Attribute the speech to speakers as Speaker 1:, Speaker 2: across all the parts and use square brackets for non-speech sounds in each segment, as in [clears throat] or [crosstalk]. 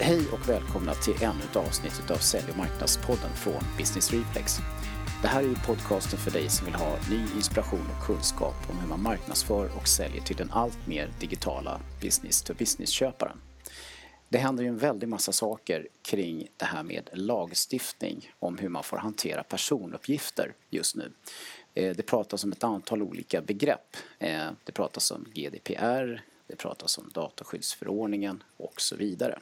Speaker 1: Hej och välkomna till ännu ett avsnitt av Sälj och marknadspodden från Business Reflex. Det här är ju podcasten för dig som vill ha ny inspiration och kunskap om hur man marknadsför och säljer till den allt mer digitala business-to-business-köparen. Det händer ju en väldig massa saker kring det här med lagstiftning om hur man får hantera personuppgifter just nu. Eh, det pratas om ett antal olika begrepp. Eh, det pratas om GDPR, det pratas om dataskyddsförordningen och så vidare.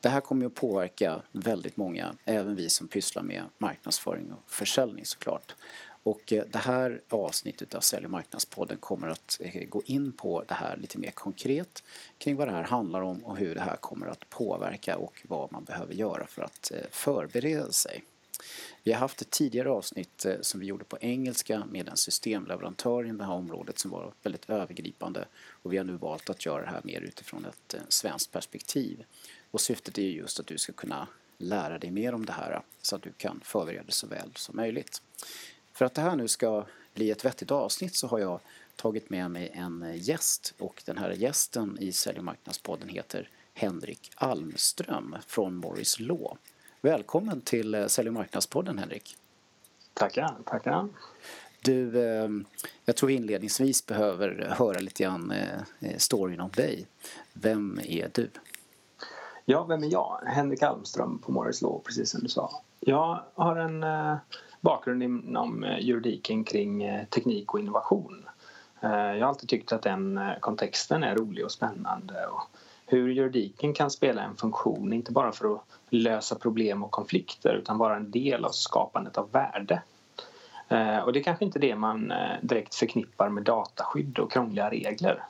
Speaker 1: Det här kommer att påverka väldigt många, även vi som pysslar med marknadsföring och försäljning såklart. Och eh, det här avsnittet av Sälj och marknadspodden kommer att eh, gå in på det här lite mer konkret kring vad det här handlar om och hur det här kommer att påverka och vad man behöver göra för att eh, förbereda sig. Vi har haft ett tidigare avsnitt som vi gjorde på engelska med en systemleverantör i det här området som var väldigt övergripande och vi har nu valt att göra det här mer utifrån ett eh, svenskt perspektiv. Och syftet är just att du ska kunna lära dig mer om det här så att du kan förbereda dig så väl som möjligt. För att det här nu ska bli ett vettigt avsnitt så har jag tagit med mig en gäst och den här gästen i Sälj och marknadspodden heter Henrik Almström från Morris Law. Välkommen till eh, Sälj och marknadspodden Henrik.
Speaker 2: Tackar, tackar.
Speaker 1: Du, ehm, jag tror vi inledningsvis behöver höra lite grann eh, eh, storyn om dig. Vem är du?
Speaker 2: Ja, vem är jag? Henrik Almström på Morris Law, precis som du sa. Jag har en eh, bakgrund inom juridiken kring teknik och innovation. Jag har alltid tyckt att den kontexten är rolig och spännande och hur juridiken kan spela en funktion, inte bara för att lösa problem och konflikter utan vara en del av skapandet av värde. Och det är kanske inte det man direkt förknippar med dataskydd och krångliga regler.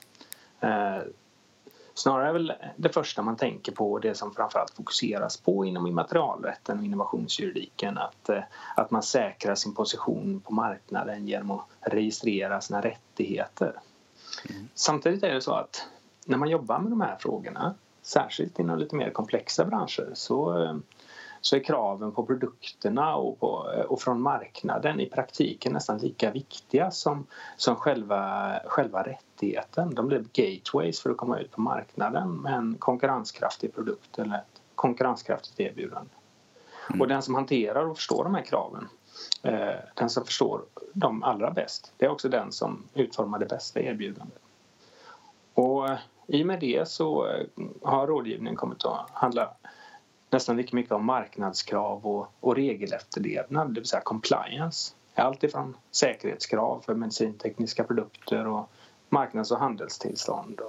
Speaker 2: Snarare är väl det första man tänker på det som framförallt fokuseras på inom immaterialrätten och innovationsjuridiken att, eh, att man säkrar sin position på marknaden genom att registrera sina rättigheter. Mm. Samtidigt är det så att när man jobbar med de här frågorna särskilt inom lite mer komplexa branscher så eh, så är kraven på produkterna och, på, och från marknaden i praktiken nästan lika viktiga som, som själva, själva rättigheten. De blir gateways för att komma ut på marknaden med en konkurrenskraftig produkt eller ett konkurrenskraftigt erbjudande. Mm. Och den som hanterar och förstår de här kraven eh, den som förstår dem allra bäst det är också den som utformar det bästa erbjudandet. Och i och med det så eh, har rådgivningen kommit att handla nästan lika mycket om marknadskrav och, och regelefterlevnad, det vill säga compliance. Allt ifrån säkerhetskrav för medicintekniska produkter och marknads och handelstillstånd.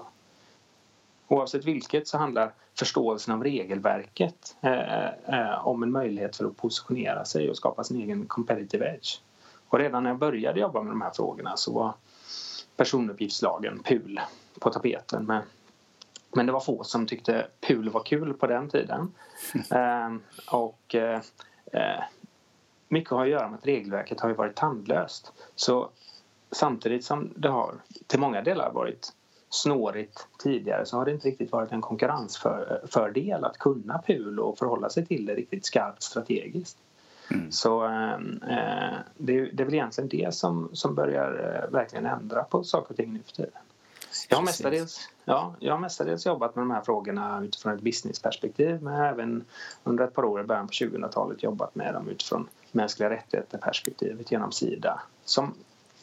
Speaker 2: Oavsett vilket så handlar förståelsen av regelverket eh, eh, om en möjlighet för att positionera sig och skapa sin egen competitive edge. Och redan när jag började jobba med de här frågorna så var personuppgiftslagen, PUL, på tapeten med men det var få som tyckte PUL var kul på den tiden. [laughs] Eh, och eh, eh, mycket har att göra med att regelverket har varit tandlöst. Så samtidigt som det har till många delar varit snårigt tidigare så har det inte riktigt varit en konkurrensfördel att kunna PUL och förhålla sig till det riktigt skarpt strategiskt. Mm. Så ehm, eh, det, det är väl egentligen det som, som börjar eh, verkligen ändra på saker och ting nu för tiden. Jag har, mestadels, ja, jag har mestadels jobbat med de här frågorna utifrån ett businessperspektiv men även under ett par år i början på 2000-talet jobbat med dem utifrån mänskliga rättigheter-perspektivet genom Sida. Som,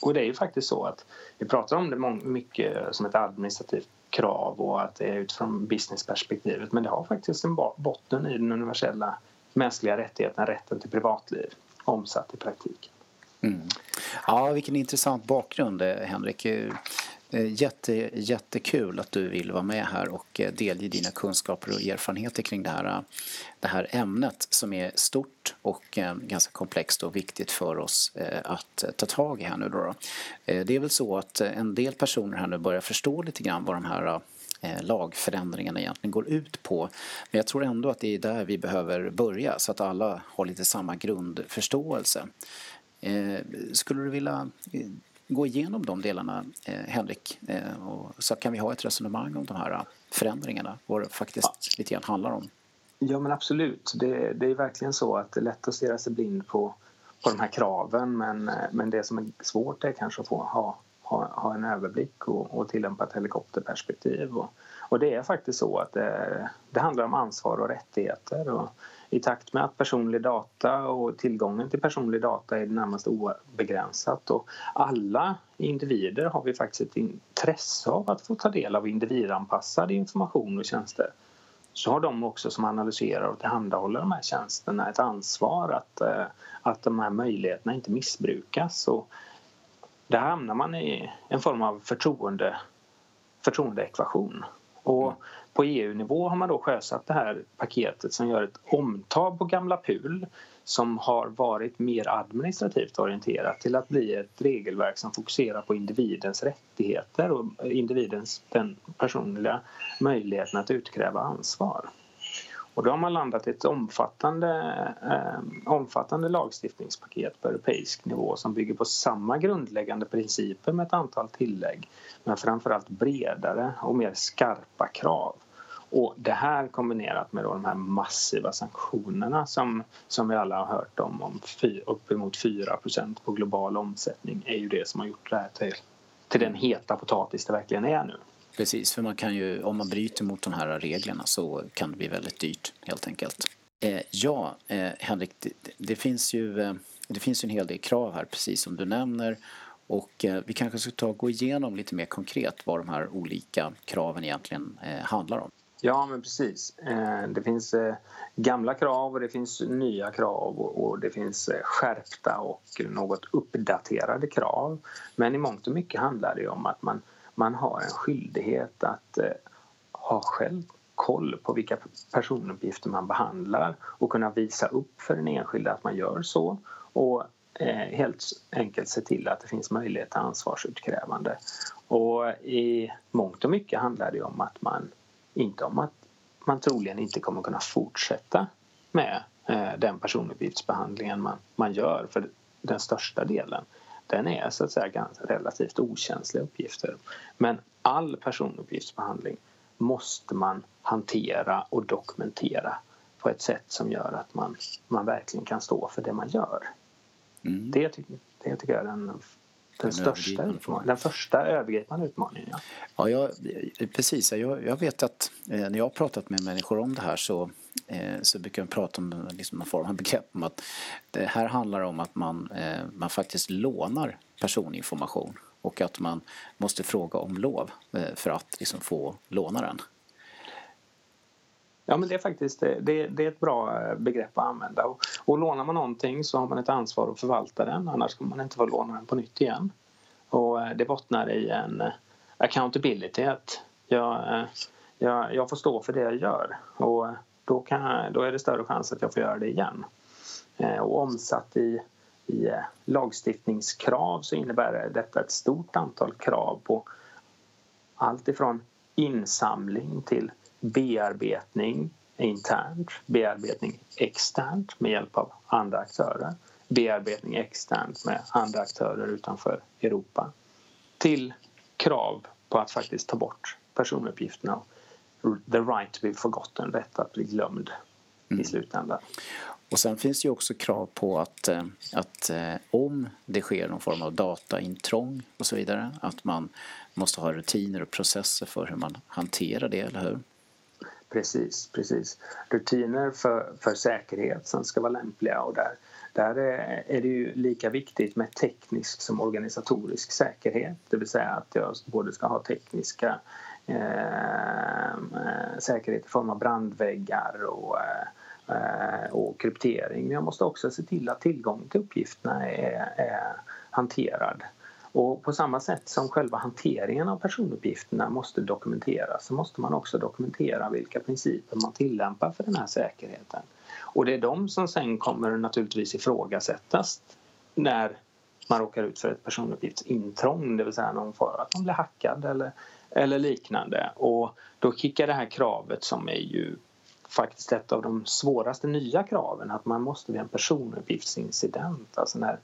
Speaker 2: och det är ju faktiskt så att vi pratar om det mycket som ett administrativt krav och att det är utifrån businessperspektivet men det har faktiskt en botten i den universella mänskliga rättigheten, rätten till privatliv omsatt i praktiken.
Speaker 1: Mm. Ja, vilken intressant bakgrund Henrik. Eh, jätte, jättekul att du vill vara med här och eh, delge dina kunskaper och erfarenheter kring det här, eh, det här ämnet som är stort och ganska komplext och viktigt för oss att ta tag i här nu då. Det är väl så att en del personer här nu börjar förstå lite grann vad de här lagförändringarna egentligen går ut på. Men jag tror ändå att det är där vi behöver börja så att alla har lite samma grundförståelse. Skulle du vilja gå igenom de delarna, eh, Henrik. Eh, och så kan vi ha ett resonemang om de här förändringarna, vad det faktiskt ja. lite grann handlar om.
Speaker 2: Ja men absolut, det, det, är verkligen så att det är lätt att stirra sig blind på, på de här kraven men, men det som är svårt är kanske att få ha, ha, ha en överblick och, och tillämpa ett helikopterperspektiv. Och, Och det är faktiskt så att det, det handlar om ansvar och rättigheter. Och i takt med att personlig data och tillgången till personlig data är närmast obegränsat och alla individer har vi faktiskt ett intresse av att få ta del av individanpassad information och tjänster så har de också som analyserar och tillhandahåller de här tjänsterna ett ansvar att, eh, att de här möjligheterna inte missbrukas. Och där hamnar man i en form av förtroende, förtroendeekvation. Och mm på EU-nivå har man då sjösatt det här paketet som gör ett omtag på gamla PUL som har varit mer administrativt orienterat till att bli ett regelverk som fokuserar på individens rättigheter och individens den personliga möjligheten att utkräva ansvar. Och då har man landat i ett omfattande, eh, omfattande lagstiftningspaket på europeisk nivå som bygger på samma grundläggande principer med ett antal tillägg men framförallt bredare och mer skarpa krav. Och det här kombinerat med då de här massiva sanktionerna som, som vi alla har hört om, om fy, uppemot 4% på global omsättning är ju det som har gjort det här till, till den heta potatis det verkligen är nu.
Speaker 1: Precis, för man kan ju, om man bryter mot de här reglerna så kan det bli väldigt dyrt helt enkelt. Eh, ja, eh, Henrik, det, det, finns ju, eh, det finns ju en hel del krav här precis som du nämner och eh, vi kanske ska ta och gå igenom lite mer konkret vad de här olika kraven egentligen eh, handlar om.
Speaker 2: Ja, men precis. Eh, det finns eh, gamla krav och det finns nya krav och det finns eh, skärpta och något uppdaterade krav. Men i mångt och mycket handlar det om att man man har en skyldighet att ha själv koll på vilka personuppgifter man behandlar och kunna visa upp för den enskilde att man gör så och helt enkelt se till att det finns möjlighet till ansvarsutkrävande. Och i mångt och mycket handlar det om att man inte om att man troligen inte kommer kunna fortsätta med eh, den personuppgiftsbehandlingen man, man gör för den största delen den är så att säga ganska relativt okänsliga uppgifter. Men all personuppgiftsbehandling måste man hantera och dokumentera på ett sätt som gör att man, man verkligen kan stå för det man gör. Mm. Det, det tycker jag är den, den, största utmaningen, den första övergripande utmaningen. Ja,
Speaker 1: ja jag, precis. Jag, jag vet att eh, när jag har pratat med människor om det här så Eh, så brukar jag prata om liksom någon form av begrepp om att det här handlar om att man, eh, man faktiskt lånar personinformation och att man måste fråga om lov eh, för att liksom få låna den.
Speaker 2: Ja, men det är faktiskt eh, det, det, är ett bra eh, begrepp att använda. Och, och lånar man någonting så har man ett ansvar att förvalta den annars kommer man inte få låna den på nytt igen. Och eh, det bottnar i en accountability, att jag, jag, jag får stå för det jag gör. Och då, kan då är det större chans att jag får göra det igen. Och omsatt i, i lagstiftningskrav så innebär detta ett stort antal krav på allt ifrån insamling till bearbetning internt, bearbetning externt med hjälp av andra aktörer, bearbetning externt med andra aktörer utanför Europa till krav på att faktiskt ta bort personuppgifterna the right to be forgotten, rätt att bli glömd mm. i slutändan.
Speaker 1: Och sen finns det ju också krav på att, eh, att eh, om det sker någon form av dataintrång och så vidare, att man måste ha rutiner och processer för hur man hanterar det, eller hur?
Speaker 2: Precis, precis. Rutiner för, för säkerhet som ska vara lämpliga och där, där är det ju lika viktigt med teknisk som organisatorisk säkerhet. Det vill säga att jag både ska ha tekniska Eh, eh, säkerhet i form av brandväggar och, eh, eh, och kryptering. Men jag måste också se till att tillgången till uppgifterna är, är hanterad. Och på samma sätt som själva hanteringen av personuppgifterna måste dokumenteras så måste man också dokumentera vilka principer man tillämpar för den här säkerheten. Och det är de som sen kommer naturligtvis ifrågasättas när man råkar ut för ett personuppgiftsintrång, det vill säga någon för att man blir hackad eller eller liknande. Och då kickar det här kravet som är ju faktiskt ett av de svåraste nya kraven att man måste vid en personuppgiftsincident, alltså när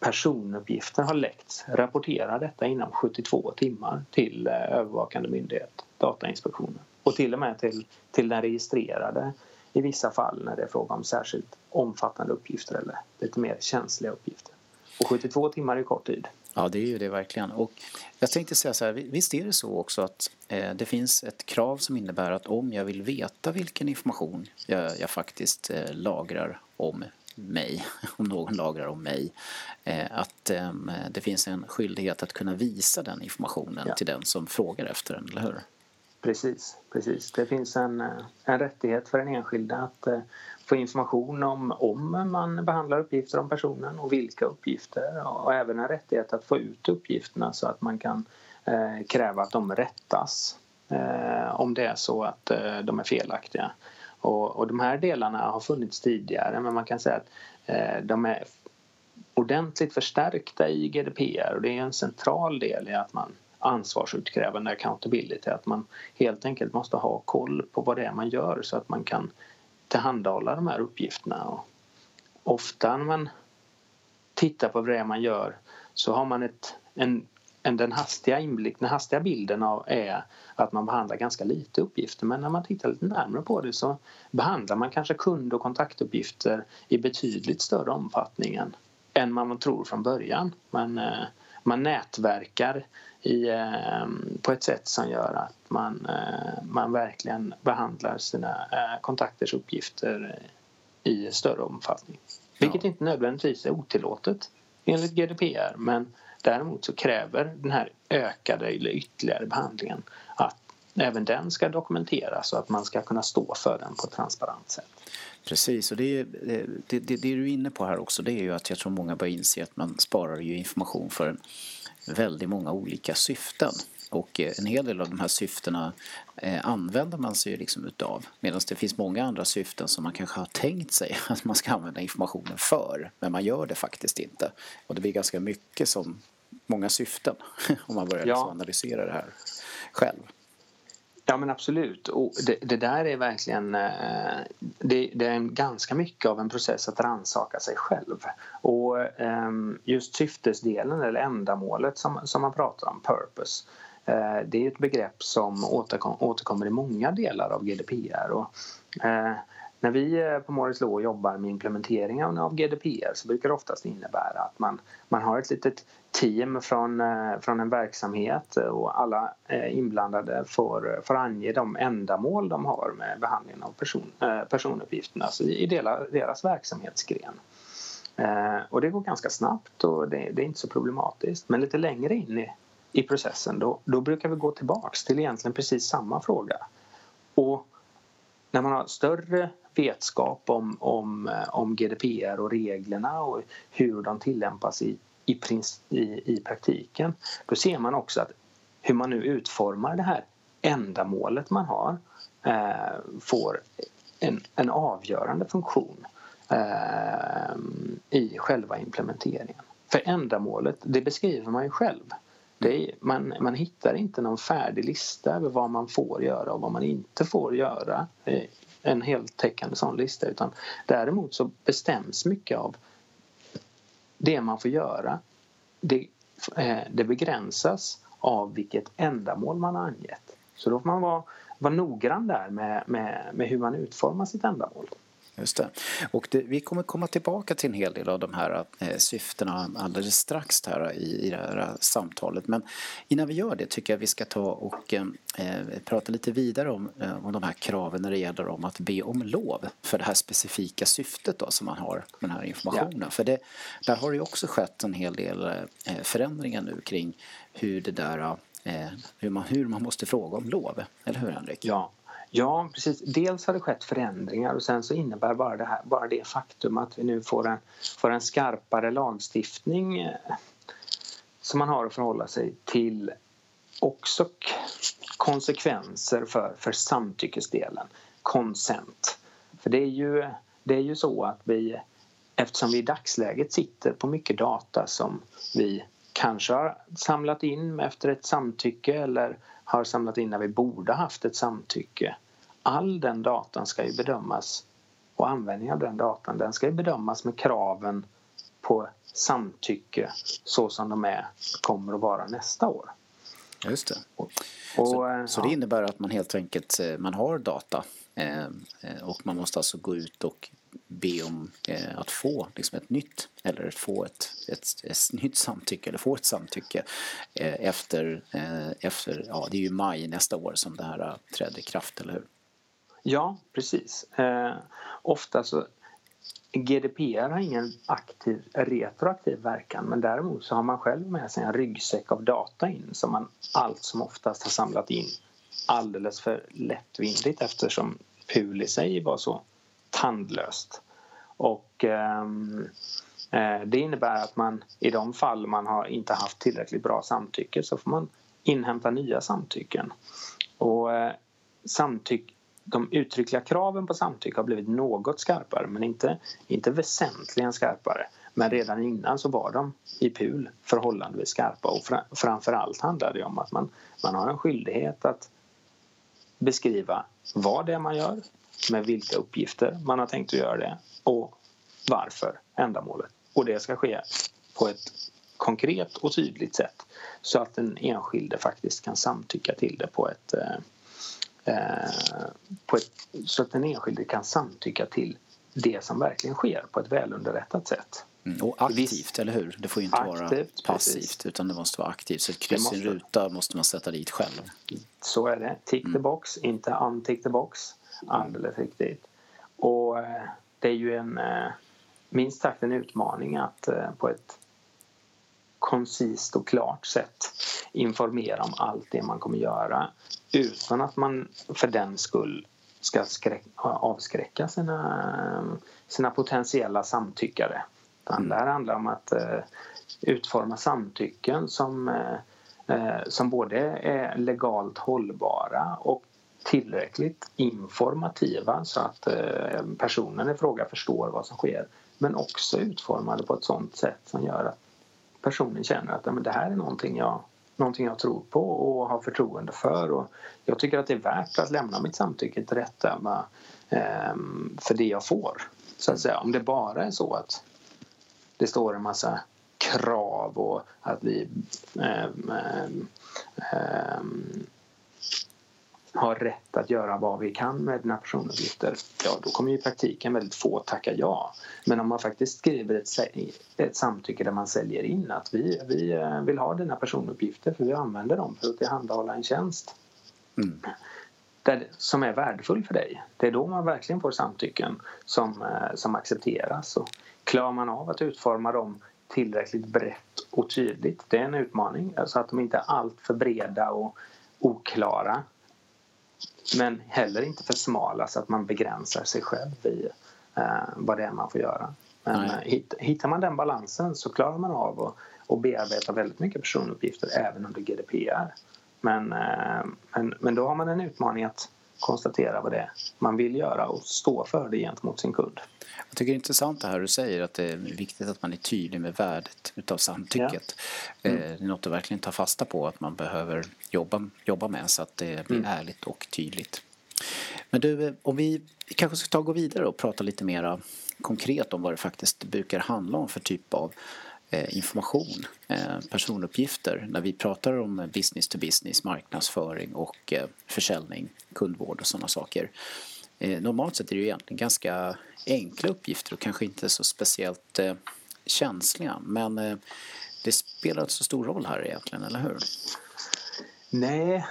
Speaker 2: personuppgifter har läckts, rapportera detta inom 72 timmar till eh, övervakande myndighet, Datainspektionen och till och med till, till den registrerade i vissa fall när det är fråga om särskilt omfattande uppgifter eller lite mer känsliga uppgifter. Och 72 timmar är kort tid.
Speaker 1: Ja, det är ju det verkligen. Och jag tänkte säga så här, visst är det så också att eh, det finns ett krav som innebär att om jag vill veta vilken information jag, jag faktiskt eh, lagrar om mig, om någon lagrar om mig, eh, att eh, det finns en skyldighet att kunna visa den informationen ja. till den som frågar efter den, eller hur?
Speaker 2: Precis, precis. Det finns en, eh, en rättighet för den enskilde att eh, få information om om man behandlar uppgifter om personen och vilka uppgifter och även en rättighet att få ut uppgifterna så att man kan eh, kräva att de rättas eh, om det är så att eh, de är felaktiga. Och, och, de här delarna har funnits tidigare men man kan säga att eh, de är ordentligt förstärkta i GDPR och det är en central del i att man ansvarsutkrävande accountability att man helt enkelt måste ha koll på vad det är man gör så att man kan tillhandahålla de här uppgifterna. Och ofta när man tittar på vad det är man gör så har man ett, en, en, den, hastiga inblick, den hastiga bilden av är att man behandlar ganska lite uppgifter men när man tittar lite närmare på det så behandlar man kanske kund och kontaktuppgifter i betydligt större omfattning än, än man tror från början. Man, eh, man nätverkar i, eh, på ett sätt som gör att man, eh, man verkligen behandlar sina kontakters uppgifter i större omfattning. Vilket inte nödvändigtvis är otillåtet enligt GDPR men däremot så kräver den här ökade eller ytterligare behandlingen att även den ska dokumenteras och att man ska kunna stå för den på ett transparent sätt.
Speaker 1: Precis, och det, det, det, det, du är inne på här också det är ju att jag tror många börjar inse att man sparar ju information för väldigt många olika syften. Och eh, en hel del av de här syftena eh, använder man sig liksom utav. Medan det finns många andra syften som man kanske har tänkt sig [laughs] att man ska använda informationen för. Men man gör det faktiskt inte. Och det blir ganska mycket som många syften [laughs] om man börjar ja. liksom analysera det här själv.
Speaker 2: Ja men absolut. Och det, det där är verkligen eh, det, det, är en, ganska mycket av en process att rannsaka sig själv. Och ehm, just syftesdelen eller ändamålet som, som man pratar om, purpose Eh, det är ett begrepp som återkommer i många delar av GDPR. Och, eh, när vi eh, på Morris Law jobbar med implementeringen av GDPR så brukar det oftast innebära att man, man har ett litet team från, från en verksamhet och alla inblandade får, får ange de ändamål de har med behandlingen av person, personuppgifterna alltså i delar, deras verksamhetsgren. Och det går ganska snabbt och det, det är inte så problematiskt men lite längre in i, i processen då, då brukar vi gå tillbaks till egentligen precis samma fråga. Och när man har större vetskap om, om, eh, om GDPR och reglerna och hur de tillämpas i, i, i, i praktiken då ser man också att hur man nu utformar det här ändamålet man har eh, får en, en avgörande funktion eh, i själva implementeringen. För ändamålet, det beskriver man ju själv. Är, man, man hittar inte någon färdig lista över vad man får göra och vad man inte får göra eh, en heltäckande sån lista utan däremot så bestäms mycket av det man får göra. Det, eh, det begränsas av vilket ändamål man har angett. Så då får man vara, vara noggrann där med, med, med hur man utformar sitt ändamål.
Speaker 1: Just det. Och det, vi kommer komma tillbaka till en hel del av de här eh, syftena alldeles strax här i, i det här samtalet. Men innan vi gör det tycker jag vi ska ta och eh, eh, prata lite vidare om, eh, om de här kraven när det gäller om att be om lov för det här specifika syftet då, som man har med den här informationen. Ja. För det, där har det ju också skett en hel del eh, förändringar nu kring hur det där eh, hur man, hur man måste fråga om lov. Eller hur Henrik?
Speaker 2: Ja, Ja, precis. Dels har det skett förändringar och sen så innebär bara det, här, bara det faktum att vi nu får en, får en skarpare lagstiftning eh, som man har att förhålla sig till också konsekvenser för, för samtyckesdelen, consent. För det är, ju, det är ju så att vi, eftersom vi i dagsläget sitter på mycket data som vi kanske har samlat in efter ett samtycke eller har samlat in när vi borde haft ett samtycke. All den datan ska ju bedömas och användningen av den datan den ska ju bedömas med kraven på samtycke så som de är, kommer att vara nästa år.
Speaker 1: Just det. Och, så, och, så det innebär att man helt enkelt eh, man har data eh, och man måste alltså gå ut och be om eh, att få liksom ett nytt eller få ett, ett, ett nytt samtycke eller få ett samtycke eh, efter, eh, efter, ja det är ju maj nästa år som det här eh, träder i kraft, eller hur?
Speaker 2: Ja, precis. Eh, ofta så GDPR har ingen aktiv retroaktiv verkan men däremot så har man själv med sig en ryggsäck av data in som man allt som oftast har samlat in alldeles för lättvindigt eftersom PUL i sig var så tandlöst. Och ehm, eh, det innebär att man i de fall man har inte haft tillräckligt bra samtycke så får man inhämta nya samtycken. Och eh, samtyck, de uttryckliga kraven på samtycke har blivit något skarpare men inte, inte väsentligen skarpare. Men redan innan så var de i PUL förhållandevis skarpa och framförallt handlar det om att man, man har en skyldighet att beskriva vad det är man gör, med vilka uppgifter man har tänkt att göra det och varför ändamålet. Och det ska ske på ett konkret och tydligt sätt så att den enskilde faktiskt kan samtycka till det på ett, eh, eh på ett så att den enskilde kan samtycka till det som verkligen sker på ett välunderrättat sätt.
Speaker 1: Mm, och aktivt, eller hur? Det får inte aktivt, vara passivt precis. utan det måste vara aktivt. Så ett kryss i en ruta måste man sätta dit själv.
Speaker 2: Så är det. Tick the mm. box, inte untick the box. Alldeles riktigt. Och eh, det är ju en eh, minst sagt en utmaning att eh, på ett koncist och klart sätt informera om allt det man kommer göra utan att man för den skull ska avskräcka sina, sina potentiella samtyckare. Utan mm. det här handlar om att utforma samtycken som, som både är legalt hållbara och tillräckligt informativa så att eh, personen i fråga förstår vad som sker men också utformade på ett sånt sätt som gör att personen känner att det här är någonting jag, någonting jag tror på och har förtroende för och jag tycker att det är värt att lämna mitt samtycke till rätta med, ehm, för det jag får. Så att säga. Om det bara är så att det står en massa krav och att vi ähm, ähm, har rätt att göra vad vi kan med dina personuppgifter, ja då kommer ju i praktiken väldigt få tacka ja. Men om man faktiskt skriver ett, ett samtycke där man säljer in att vi, vi eh, vill ha dina personuppgifter för vi använder dem för att tillhandahålla en tjänst mm. där, som är värdefull för dig. Det är då man verkligen får samtycken som, eh, som accepteras. Och klarar man av att utforma dem tillräckligt brett och tydligt, det är en utmaning. Så alltså att de inte är alltför breda och oklara men heller inte för smala så att man begränsar sig själv i eh, vad det är man får göra. Men eh, hittar man den balansen så klarar man av att, att bearbeta väldigt mycket personuppgifter även under GDPR. Men, eh, men, men då har man en utmaning att konstatera vad det är man vill göra och stå för det gentemot sin kund.
Speaker 1: Jag tycker det är intressant det här du säger att det är viktigt att man är tydlig med värdet utav samtycket. Ja. Mm. Det är något att verkligen ta fasta på att man behöver jobba, jobba med så att det blir mm. ärligt och tydligt. Men du, eh, om vi kanske ska ta och gå vidare och prata lite mer konkret om vad det faktiskt brukar handla om för typ av eh, Eh, information, eh, personuppgifter när vi pratar om business to business, marknadsföring och eh, försäljning, kundvård och sådana saker. Normalt sett är det ju egentligen ganska enkla uppgifter och kanske inte så speciellt känsliga. Men det spelar inte så stor roll här egentligen, eller hur?
Speaker 2: Nej,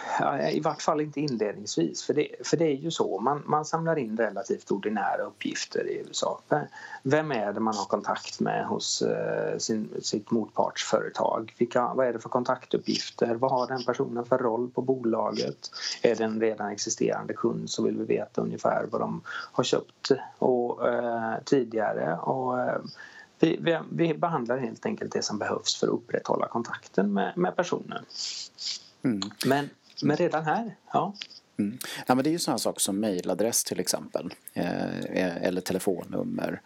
Speaker 2: i vart fall inte inledningsvis. För det, för det är ju så, man, man samlar in relativt ordinära uppgifter i USA. Vem är det man har kontakt med hos eh, sin, sitt motpartsföretag? Vilka, vad är det för kontaktuppgifter? Vad har den personen för roll på bolaget? Är det en redan existerande kund så vill vi veta ungefär vad de har köpt och, eh, tidigare. Och, eh, vi, vi, vi, behandlar helt enkelt det som behövs för att upprätthålla kontakten med, med personen. Mm. Men, men redan här, ja.
Speaker 1: Mm. Ja, men det är ju sådana saker som mejladress till exempel. Eh, eller telefonnummer.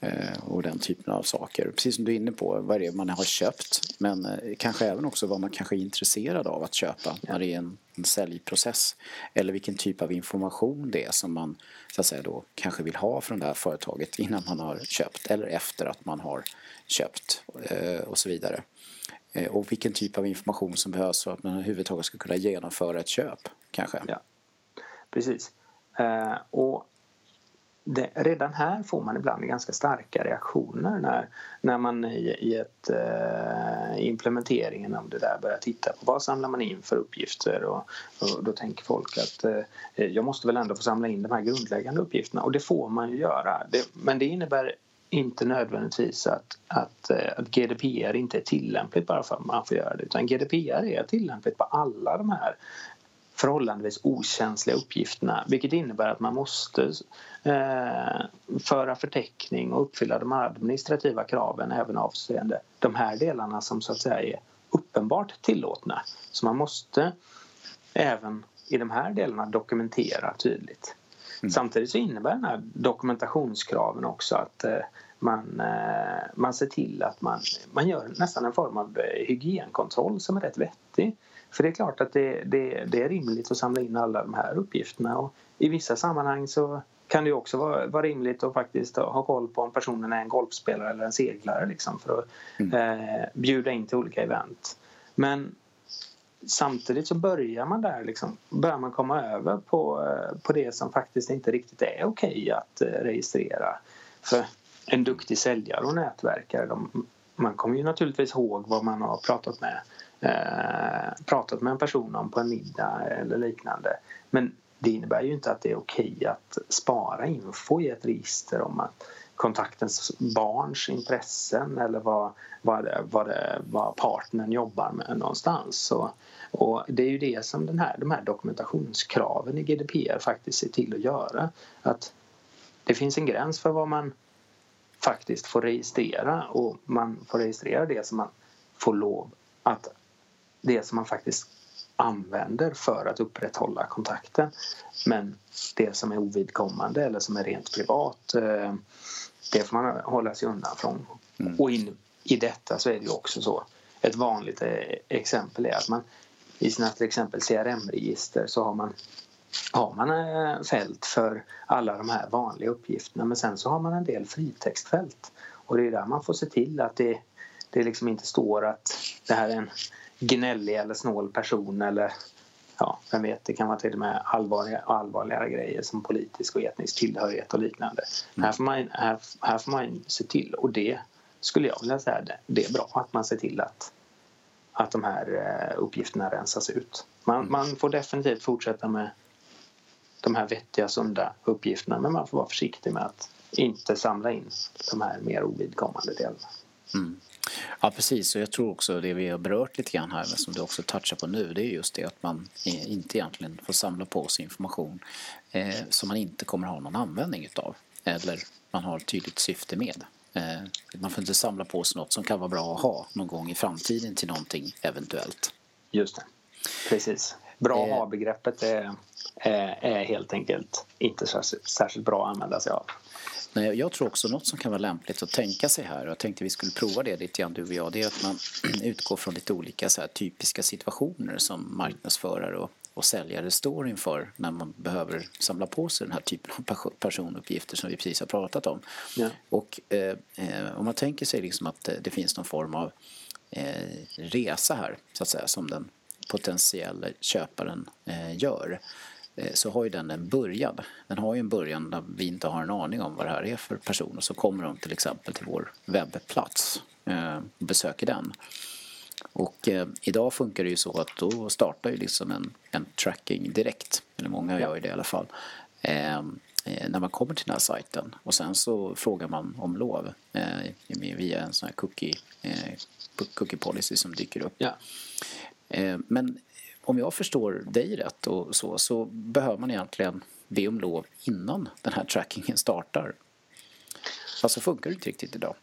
Speaker 1: Eh, och den typen av saker. Precis som du är inne på, vad det är man har köpt. Men eh, kanske även också vad man kanske är intresserad av att köpa ja. när det är en, en säljprocess. Eller vilken typ av information det är som man så att säga, då, kanske vill ha från det här företaget innan man har köpt. Eller efter att man har köpt eh, och så vidare. Eh, och vilken typ av information som behövs för att man överhuvudtaget ska kunna genomföra ett köp kanske.
Speaker 2: Ja, precis. Eh, och det, redan här får man ibland ganska starka reaktioner när, när man i, i ett, eh, implementeringen av det där börjar titta på vad samlar man in för uppgifter och, och då tänker folk att eh, jag måste väl ändå få samla in de här grundläggande uppgifterna och det får man ju göra. Det, men det innebär inte nödvändigtvis att, att, eh, att GDPR inte är tillämpligt bara för att man får göra det utan GDPR är tillämpligt på alla de här förhållandevis okänsliga uppgifterna vilket innebär att man måste eh, föra förteckning och uppfylla de administrativa kraven även avseende de här delarna som så att säga är uppenbart tillåtna. Så man måste även i de här delarna dokumentera tydligt. Mm. Samtidigt så innebär den här dokumentationskraven också att eh, man, eh, man ser till att man, man gör nästan en form av eh, hygienkontroll som är rätt vettig. För det är klart att det, det, det, är rimligt att samla in alla de här uppgifterna och i vissa sammanhang så kan det också vara, vara rimligt att faktiskt ha koll på om personen är en golfspelare eller en seglare liksom för att mm. eh, bjuda in till olika event. Men samtidigt så börjar man där liksom, börjar man komma över på, eh, på det som faktiskt inte riktigt är okej okay att eh, registrera. För en duktig säljare och nätverkare de, man kommer ju naturligtvis ihåg vad man har pratat med eh, pratat med en person om på en middag eller liknande. Men det innebär ju inte att det är okej att spara info i ett register om att kontaktens barns intressen eller vad, vad, det, vad, det, vad partnern jobbar med någonstans. Så, och det är ju det som den här, de här dokumentationskraven i GDPR faktiskt ser till att göra. Att det finns en gräns för vad man faktiskt får registrera och man får registrera det som man får lov att det som man faktiskt använder för att upprätthålla kontakten. Men det som är ovidkommande eller som är rent privat eh, det får man hålla sig undan från. Mm. Och in, i detta så är det ju också så. Ett vanligt eh, exempel är att man i sina till exempel CRM-register så har man har man eh, fält för alla de här vanliga uppgifterna men sen så har man en del fritextfält och det är där man får se till att det, det liksom inte står att det här är en gnällig eller snål person eller ja, vem vet, det kan vara till och med allvarliga, allvarligare grejer som politisk och etnisk tillhörighet och liknande. Mm. Här, får man, här, här får man se till, och det skulle jag vilja säga, det, det är bra att man ser till att, att de här eh, uppgifterna rensas ut. Man, mm. man får definitivt fortsätta med de här vettiga, sunda uppgifterna men man får vara försiktig med att inte samla in de här mer ovidkommande delarna.
Speaker 1: Mm. Ja precis och jag tror också det vi har berört lite grann här men som du också touchar på nu det är just det att man inte egentligen får samla på sig information eh, som man inte kommer ha någon användning utav eller man har ett tydligt syfte med. Eh, man får inte samla på sig något som kan vara bra att ha någon gång i framtiden till någonting eventuellt.
Speaker 2: Just det, precis. Bra att ha-begreppet är, är, är, helt enkelt inte särskilt, särskilt bra att använda sig av.
Speaker 1: Nej, jag tror också något som kan vara lämpligt att tänka sig här och jag tänkte vi skulle prova det lite grann du och jag det är att man [clears throat] utgår från lite olika så här, typiska situationer som marknadsförare och, och säljare står inför när man behöver samla på sig den här typen av personuppgifter som vi precis har pratat om. Ja. Och eh, eh, om man tänker sig liksom att det finns någon form av eh, resa här så att säga som den potentiella köparen eh, gör Eh, så har ju den en början. Den har ju en början där vi inte har en aning om vad det här är för person och så kommer de till exempel till vår webbplats eh, och besöker den. Och eh, idag funkar det ju så att då startar ju liksom en, en tracking direkt, eller många gör ju det i alla fall, eh, när man kommer till den här sajten och sen så frågar man om lov eh, via en sån här cookie, eh, cookie policy som dyker upp. Ja. men om jag förstår dig rätt och så, så behöver man egentligen be om lov innan den här trackingen startar. Fast så funkar det inte riktigt idag.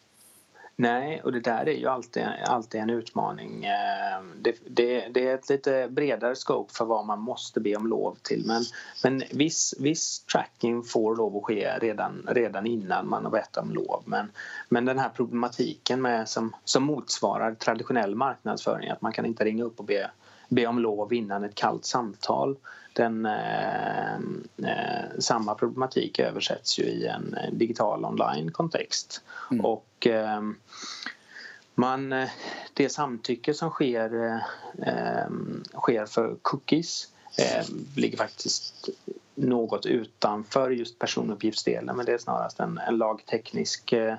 Speaker 2: Nej, och det där är ju alltid, alltid en utmaning. Eh, det, det, det, är ett lite bredare scope för vad man måste be om lov till men, men viss, viss tracking får lov att ske redan, redan innan man har bett om lov. Men, men den här problematiken med, som, som motsvarar traditionell marknadsföring att man kan inte ringa upp och be be om lov innan ett kallt samtal. Den, eh, eh, samma problematik översätts ju i en digital online-kontext. Mm. Och eh, man, eh, det samtycke som sker, eh, sker för cookies eh, ligger faktiskt något utanför just personuppgiftsdelen men det är snarast en, en lagteknisk eh,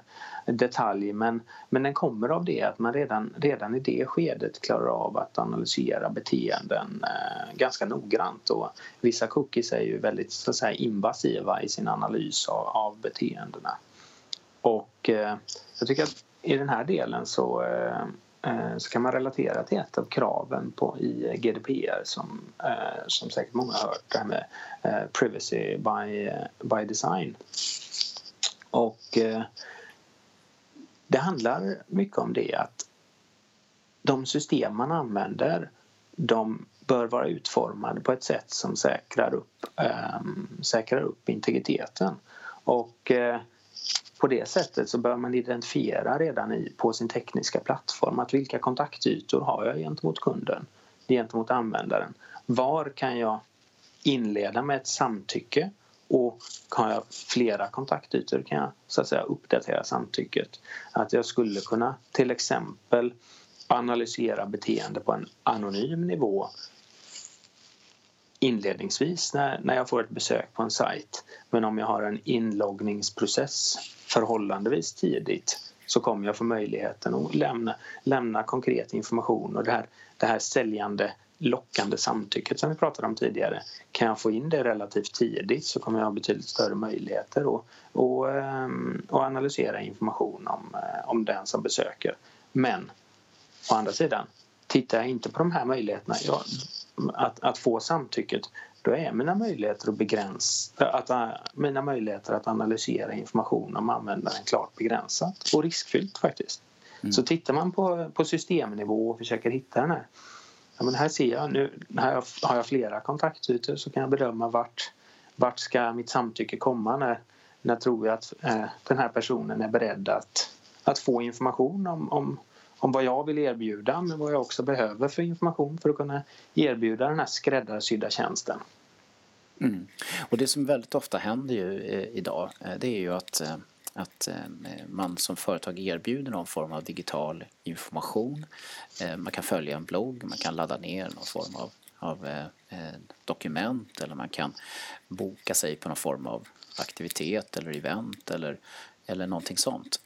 Speaker 2: detalj men, men den kommer av det att man redan, redan i det skedet klarar av att analysera beteenden eh, ganska noggrant och vissa cookies är ju väldigt så att säga, invasiva i sin analys av, av beteendena. Och eh, jag tycker att i den här delen så eh, Eh, så kan man relatera till ett av kraven på, i GDPR som, eh, som säkert många har hört, det här med eh, privacy by, eh, by design. Och eh, det handlar mycket om det att de system man använder de bör vara utformade på ett sätt som säkrar upp, ehm, säkrar upp integriteten. Och på det sättet så bör man identifiera redan i, på sin tekniska plattform att vilka kontaktytor har jag gentemot kunden, gentemot användaren. Var kan jag inleda med ett samtycke och har jag flera kontaktytor kan jag så att säga uppdatera samtycket. Att jag skulle kunna till exempel analysera beteende på en anonym nivå inledningsvis när, när jag får ett besök på en sajt. Men om jag har en inloggningsprocess förhållandevis tidigt så kommer jag få möjligheten att lämna, lämna konkret information och det här, det här säljande lockande samtycket som vi pratade om tidigare. Kan jag få in det relativt tidigt så kommer jag ha betydligt större möjligheter att och, ehm, och analysera information om, eh, om den som besöker. Men å andra sidan, tittar jag inte på de här möjligheterna ja, att, att få samtycket då är mina möjligheter att begränsa, att, äh, mina möjligheter att analysera information om användaren klart begränsat och riskfyllt faktiskt. Mm. Så tittar man på, på systemnivå och försöker hitta den här ja, men här ser jag nu, här har jag flera kontaktytor så kan jag bedöma vart, vart ska mitt samtycke komma när, när tror jag att eh, den här personen är beredd att, att få information om, om om vad jag vill erbjuda men vad jag också behöver för information för att kunna erbjuda den här skräddarsydda tjänsten.
Speaker 1: Mm. Och det som väldigt ofta händer ju eh, idag eh, det är ju att, eh, att man som företag erbjuder någon form av digital information. Man kan följa en blogg, man kan ladda ner någon form av, av dokument eller man kan boka sig på någon form av aktivitet eller event eller, eller någonting sånt.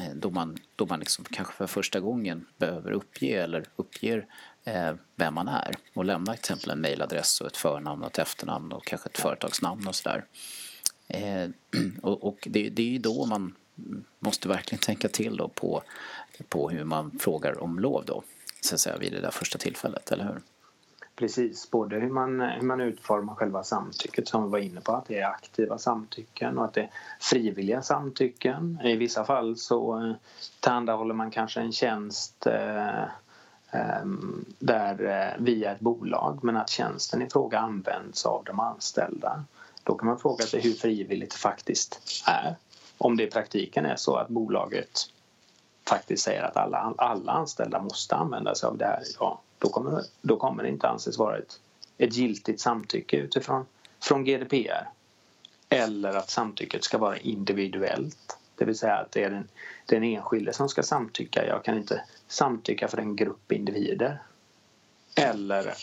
Speaker 1: Eh, då man, då man liksom kanske för första gången behöver uppge eller uppger eh, vem man är och lämna till exempel en mejladress, och ett förnamn och ett efternamn och kanske ett företagsnamn och sådär. Eh, [clears throat] och, och det, det är ju då man måste verkligen tänka till då på, på hur man frågar om lov då, så att säga, vid det där första tillfället, eller hur?
Speaker 2: Precis, både hur man, hur man utformar själva samtycket som vi var inne på, att det är aktiva samtycken och att det är frivilliga samtycken. I vissa fall så eh, tillhandahåller man kanske en tjänst eh, ehm, där eh, via ett bolag men att tjänsten i fråga används av de anställda. Då kan man fråga sig hur frivilligt det faktiskt är. Om det i praktiken är så att bolaget faktiskt säger att alla, alla anställda måste använda sig av det här, ja, då kommer, då kommer det inte anses vara ett, ett giltigt samtycke utifrån från GDPR. Eller att samtycket ska vara individuellt. Det vill säga att det är den, den enskilde som ska samtycka. Jag kan inte samtycka för en grupp individer. Eller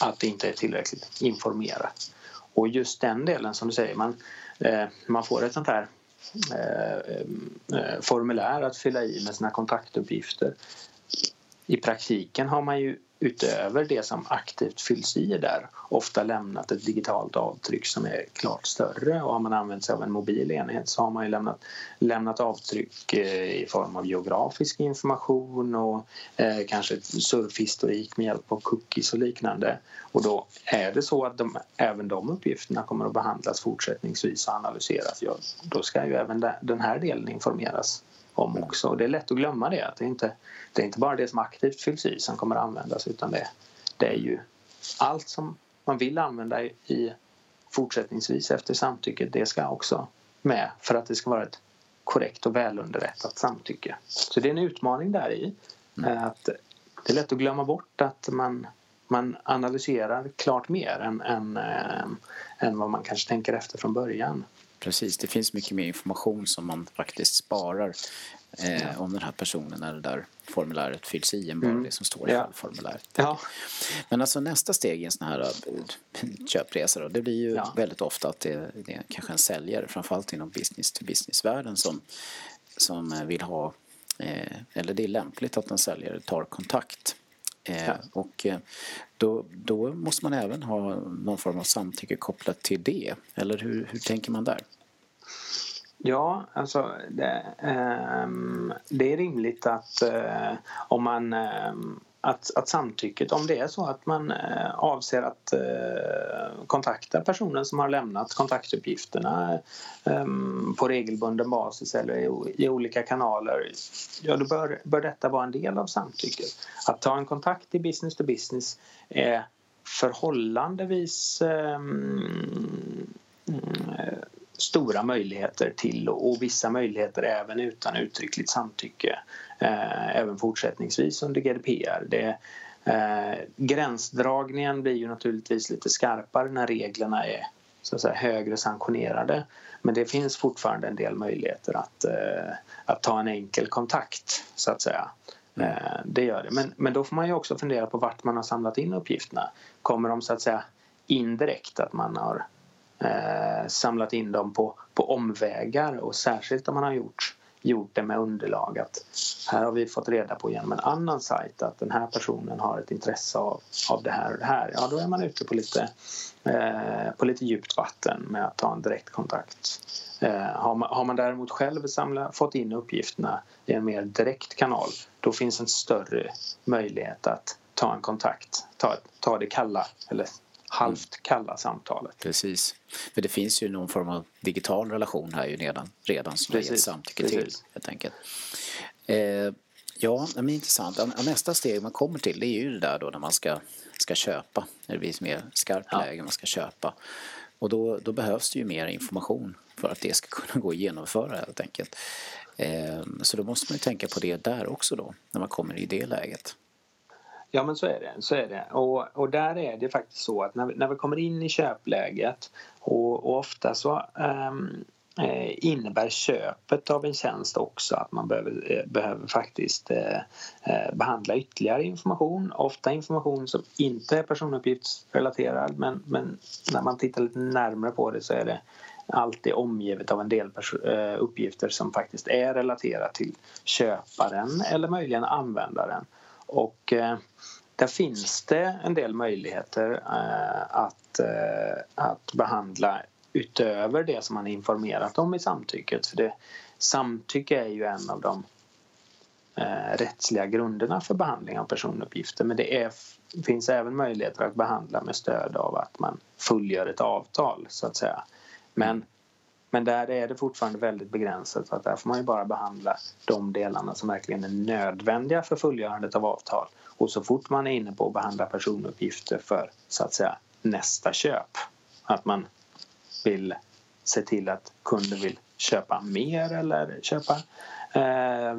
Speaker 2: att det inte är tillräckligt informerat. Och just den delen som du säger, man, eh, man får ett sånt här eh, eh, eh formulär att fylla i med sina kontaktuppgifter. I praktiken har man ju utöver det som aktivt fylls i där ofta lämnat ett digitalt avtryck som är klart större och har man använt sig av en mobil enhet så har man ju lämnat, lämnat avtryck eh, i form av geografisk information och eh, kanske surfhistorik med hjälp av cookies och liknande. Och då är det så att de, även de uppgifterna kommer att behandlas fortsättningsvis och analyseras. Ja, då ska ju även den här delen informeras om också. Det är lätt att glömma det. Att det, inte, det är inte bara det som aktivt fylls i som kommer att användas utan det, det är ju allt som man vill använda i fortsättningsvis efter samtycket det ska också med för att det ska vara ett korrekt och välunderrättat samtycke. Så det är en utmaning där i. Mm. Att det är lätt att glömma bort att man, man analyserar klart mer än, än, äh, än vad man kanske tänker efter från början.
Speaker 1: Precis, det finns mycket mer information som man faktiskt sparar eh, om den här personen när det där formuläret fylls i än bara mm. det som står i ja. formuläret.
Speaker 2: Ja.
Speaker 1: Men alltså nästa steg i en sån här eh, köpresa då, det blir ju ja. väldigt ofta att det, det är kanske en säljare, framförallt inom business to business-världen som, som vill ha, eh, eller det är lämpligt att en säljare tar kontakt ja. Och eh, då, då måste man även ha någon form av samtycke kopplat till det. Eller hur, hur tänker man där?
Speaker 2: Ja, alltså det, eh, det är rimligt att eh, om man ehm, att, att samtycket, om det är så att man eh, avser att eh, kontakta personen som har lämnat kontaktuppgifterna eh, på regelbunden basis eller i, i, olika kanaler, ja då bör, bör detta vara en del av samtycket. Att ta en kontakt i business to business är förhållandevis ehm, eh, stora möjligheter till och vissa möjligheter även utan uttryckligt samtycke eh, även fortsättningsvis under GDPR. Det, eh, gränsdragningen blir ju naturligtvis lite skarpare när reglerna är så att säga, högre sanktionerade men det finns fortfarande en del möjligheter att, eh, att ta en enkel kontakt så att säga. Mm. Eh, det gör det. Men, men då får man ju också fundera på vart man har samlat in uppgifterna. Kommer de så att säga indirekt, att man har eh, samlat in dem på, på omvägar och särskilt om man har gjort, gjort det med underlag att här har vi fått reda på genom en annan sajt att den här personen har ett intresse av, av det här och det här. Ja, då är man ute på lite, eh, på lite djupt vatten med att ta en direktkontakt. Eh, har, man, har man däremot själv samlat, fått in uppgifterna i en mer direkt kanal då finns en större möjlighet att ta en kontakt, ta, ta det kalla eller halvt kalla samtalet.
Speaker 1: Precis. För det finns ju någon form av digital relation här ju redan, redan som Precis. har gett samtycke Precis. till helt enkelt. Eh, ja, men intressant. Nästa steg man kommer till det är ju det där då när man ska, ska köpa. När det blir mer skarpt ja. läge man ska köpa. Och då, då behövs det ju mer information för att det ska [laughs] kunna gå att genomföra helt enkelt. Eh, så då måste man ju tänka på det där också då, när man kommer i det läget.
Speaker 2: Ja men så är det. Så är det. Och, och där är det faktiskt så att när vi, när vi kommer in i köpläget och, och ofta så um, innebär köpet av en tjänst också att man behöver, eh, behöver faktiskt eh, eh, behandla ytterligare information. Ofta information som inte är personuppgiftsrelaterad men, men när man tittar lite närmare på det så är det alltid omgivet av en del eh, uppgifter som faktiskt är relaterat till köparen eller möjligen användaren. Och eh, där finns det en del möjligheter eh, att, eh, att behandla utöver det som man är informerat om i samtycket. För det, samtycke är ju en av de eh, rättsliga grunderna för behandling av personuppgifter men det är, finns även möjligheter att behandla med stöd av att man fullgör ett avtal så att säga. Men men där är det fortfarande väldigt begränsat så att där får man ju bara behandla de delarna som verkligen är nödvändiga för fullgörandet av avtal. Och så fort man är inne på att behandla personuppgifter för så att säga nästa köp, att man vill se till att kunden vill köpa mer eller köpa eh,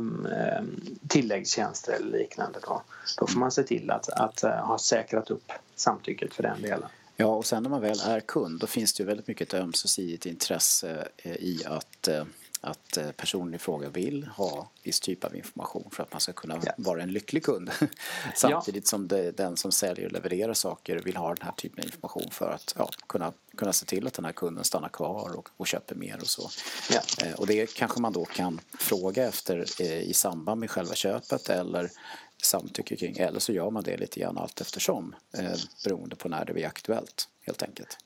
Speaker 2: tilläggstjänster eller liknande då, då får man se till att, att eh, ha säkrat upp samtycket för den delen.
Speaker 1: Ja, och sen när man väl är kund då finns det ju väldigt mycket ett ömsesidigt intresse eh, i att, eh, att eh, personen i fråga vill ha viss typ av information för att man ska kunna ja. vara en lycklig kund. [laughs] Samtidigt ja. som det, den som säljer och levererar saker vill ha den här typen av information för att ja, kunna, kunna se till att den här kunden stannar kvar och, och köper mer och så. Och det kanske man då kan fråga efter i samband med själva köpet eller samtycke kring eller så gör man det lite grann allt eftersom eh, beroende på när det blir aktuellt helt enkelt.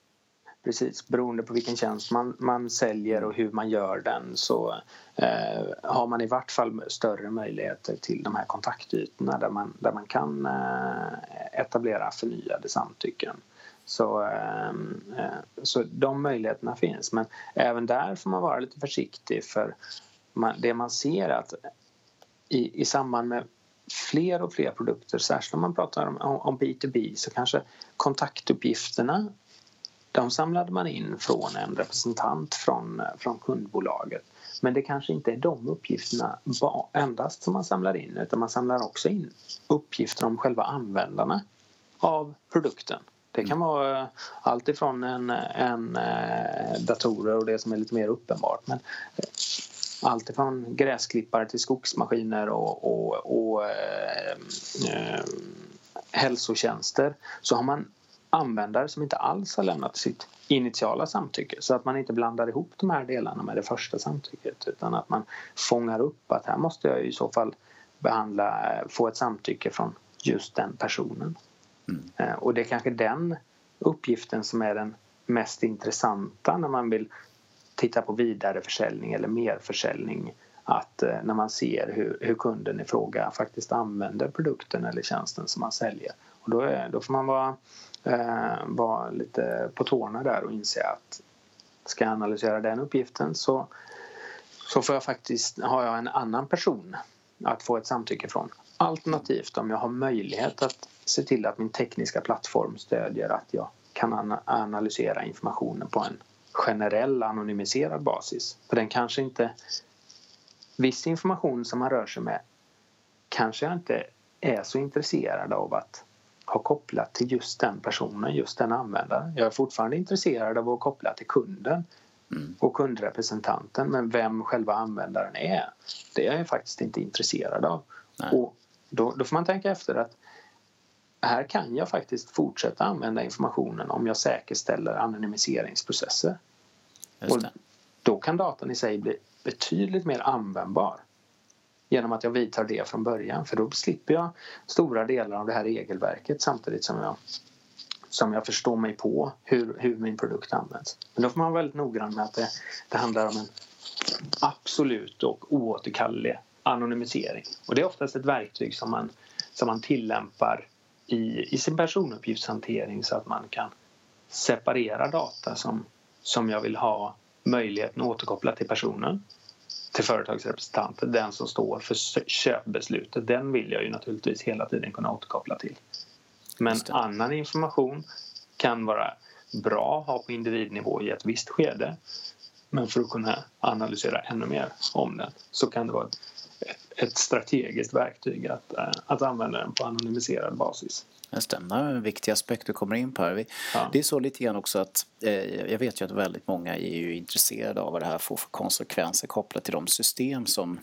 Speaker 2: Precis, beroende på vilken tjänst man, man säljer och hur man gör den så eh, har man i vart fall större möjligheter till de här kontaktytorna där man, där man kan eh, etablera förnyade samtycken. Så, eh, eh så de möjligheterna finns men även där får man vara lite försiktig för man, det man ser att i, i samband med fler och fler produkter, särskilt om man pratar om, om B2B så kanske kontaktuppgifterna de samlade man in från en representant från, från kundbolaget. Men det kanske inte är de uppgifterna endast som man samlar in utan man samlar också in uppgifter om själva användarna av produkten. Det kan mm. vara allt ifrån en, en datorer och det som är lite mer uppenbart. Men allt ifrån gräsklippare till skogsmaskiner och, och, och eh, eh, hälsotjänster så har man användare som inte alls har lämnat sitt initiala samtycke så att man inte blandar ihop de här delarna med det första samtycket utan att man fångar upp att här måste jag i så fall behandla, få ett samtycke från just den personen. Mm. Eh, och det är kanske den uppgiften som är den mest intressanta när man vill titta på vidareförsäljning eller merförsäljning att eh, när man ser hur, hur kunden i fråga faktiskt använder produkten eller tjänsten som man säljer. Och då, är, då får man vara, eh, vara lite på tårna där och inse att ska jag analysera den uppgiften så, så får jag faktiskt, har jag en annan person att få ett samtycke från. Alternativt om jag har möjlighet att se till att min tekniska plattform stödjer att jag kan analysera informationen på en generell anonymiserad basis. För den kanske inte... Viss information som man rör sig med kanske jag inte är så intresserad av att ha kopplat till just den personen, just den användaren. Jag är fortfarande intresserad av att koppla till kunden mm. och kundrepresentanten men vem själva användaren är, det är jag faktiskt inte intresserad av. Nej. Och då, då får man tänka efter att här kan jag faktiskt fortsätta använda informationen om jag säkerställer anonymiseringsprocesser. Och då kan datan i sig bli betydligt mer användbar genom att jag vidtar det från början för då slipper jag stora delar av det här regelverket samtidigt som jag, som jag förstår mig på hur, hur min produkt används. Men då får man vara väldigt noggrann med att det, det handlar om en absolut och oåterkallelig anonymisering. Och det är oftast ett verktyg som man, som man tillämpar i, i sin personuppgiftshantering så att man kan separera data som, som jag vill ha möjligheten att återkoppla till personen till företagsrepresentanten, den som står för köpbeslutet, den vill jag ju naturligtvis hela tiden kunna återkoppla till. Men annan information kan vara bra att ha på individnivå i ett visst skede. Men för att kunna analysera ännu mer om den så kan det vara ett, ett strategiskt verktyg att, eh, att använda den på anonymiserad basis.
Speaker 1: Det stämmer, en viktig aspekt du kommer in på här. Ja. Det är så lite grann också att eh, jag vet ju att väldigt många är ju intresserade av vad det här får för konsekvenser kopplat till de system som,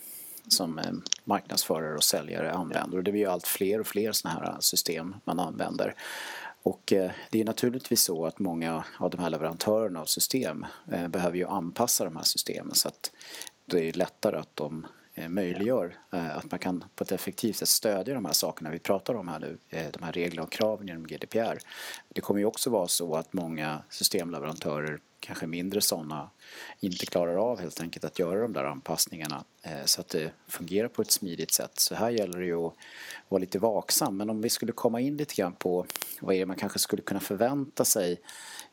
Speaker 1: som eh, marknadsförare och säljare använder. Och det blir ju allt fler och fler sådana här system man använder. Och eh, det är naturligtvis så att många av de här leverantörerna av system eh, behöver ju anpassa de här systemen så att det är lättare att de Eh, möjliggör eh, att man kan på ett effektivt sätt stödja de här sakerna vi pratar om här nu, eh, de här reglerna och kraven genom GDPR. Det kommer ju också vara så att många systemleverantörer, kanske mindre sådana, inte klarar av helt enkelt att göra de där anpassningarna så att det fungerar på ett smidigt sätt. Så här gäller det ju att vara lite vaksam. Men om vi skulle komma in lite grann på vad är det man kanske skulle kunna förvänta sig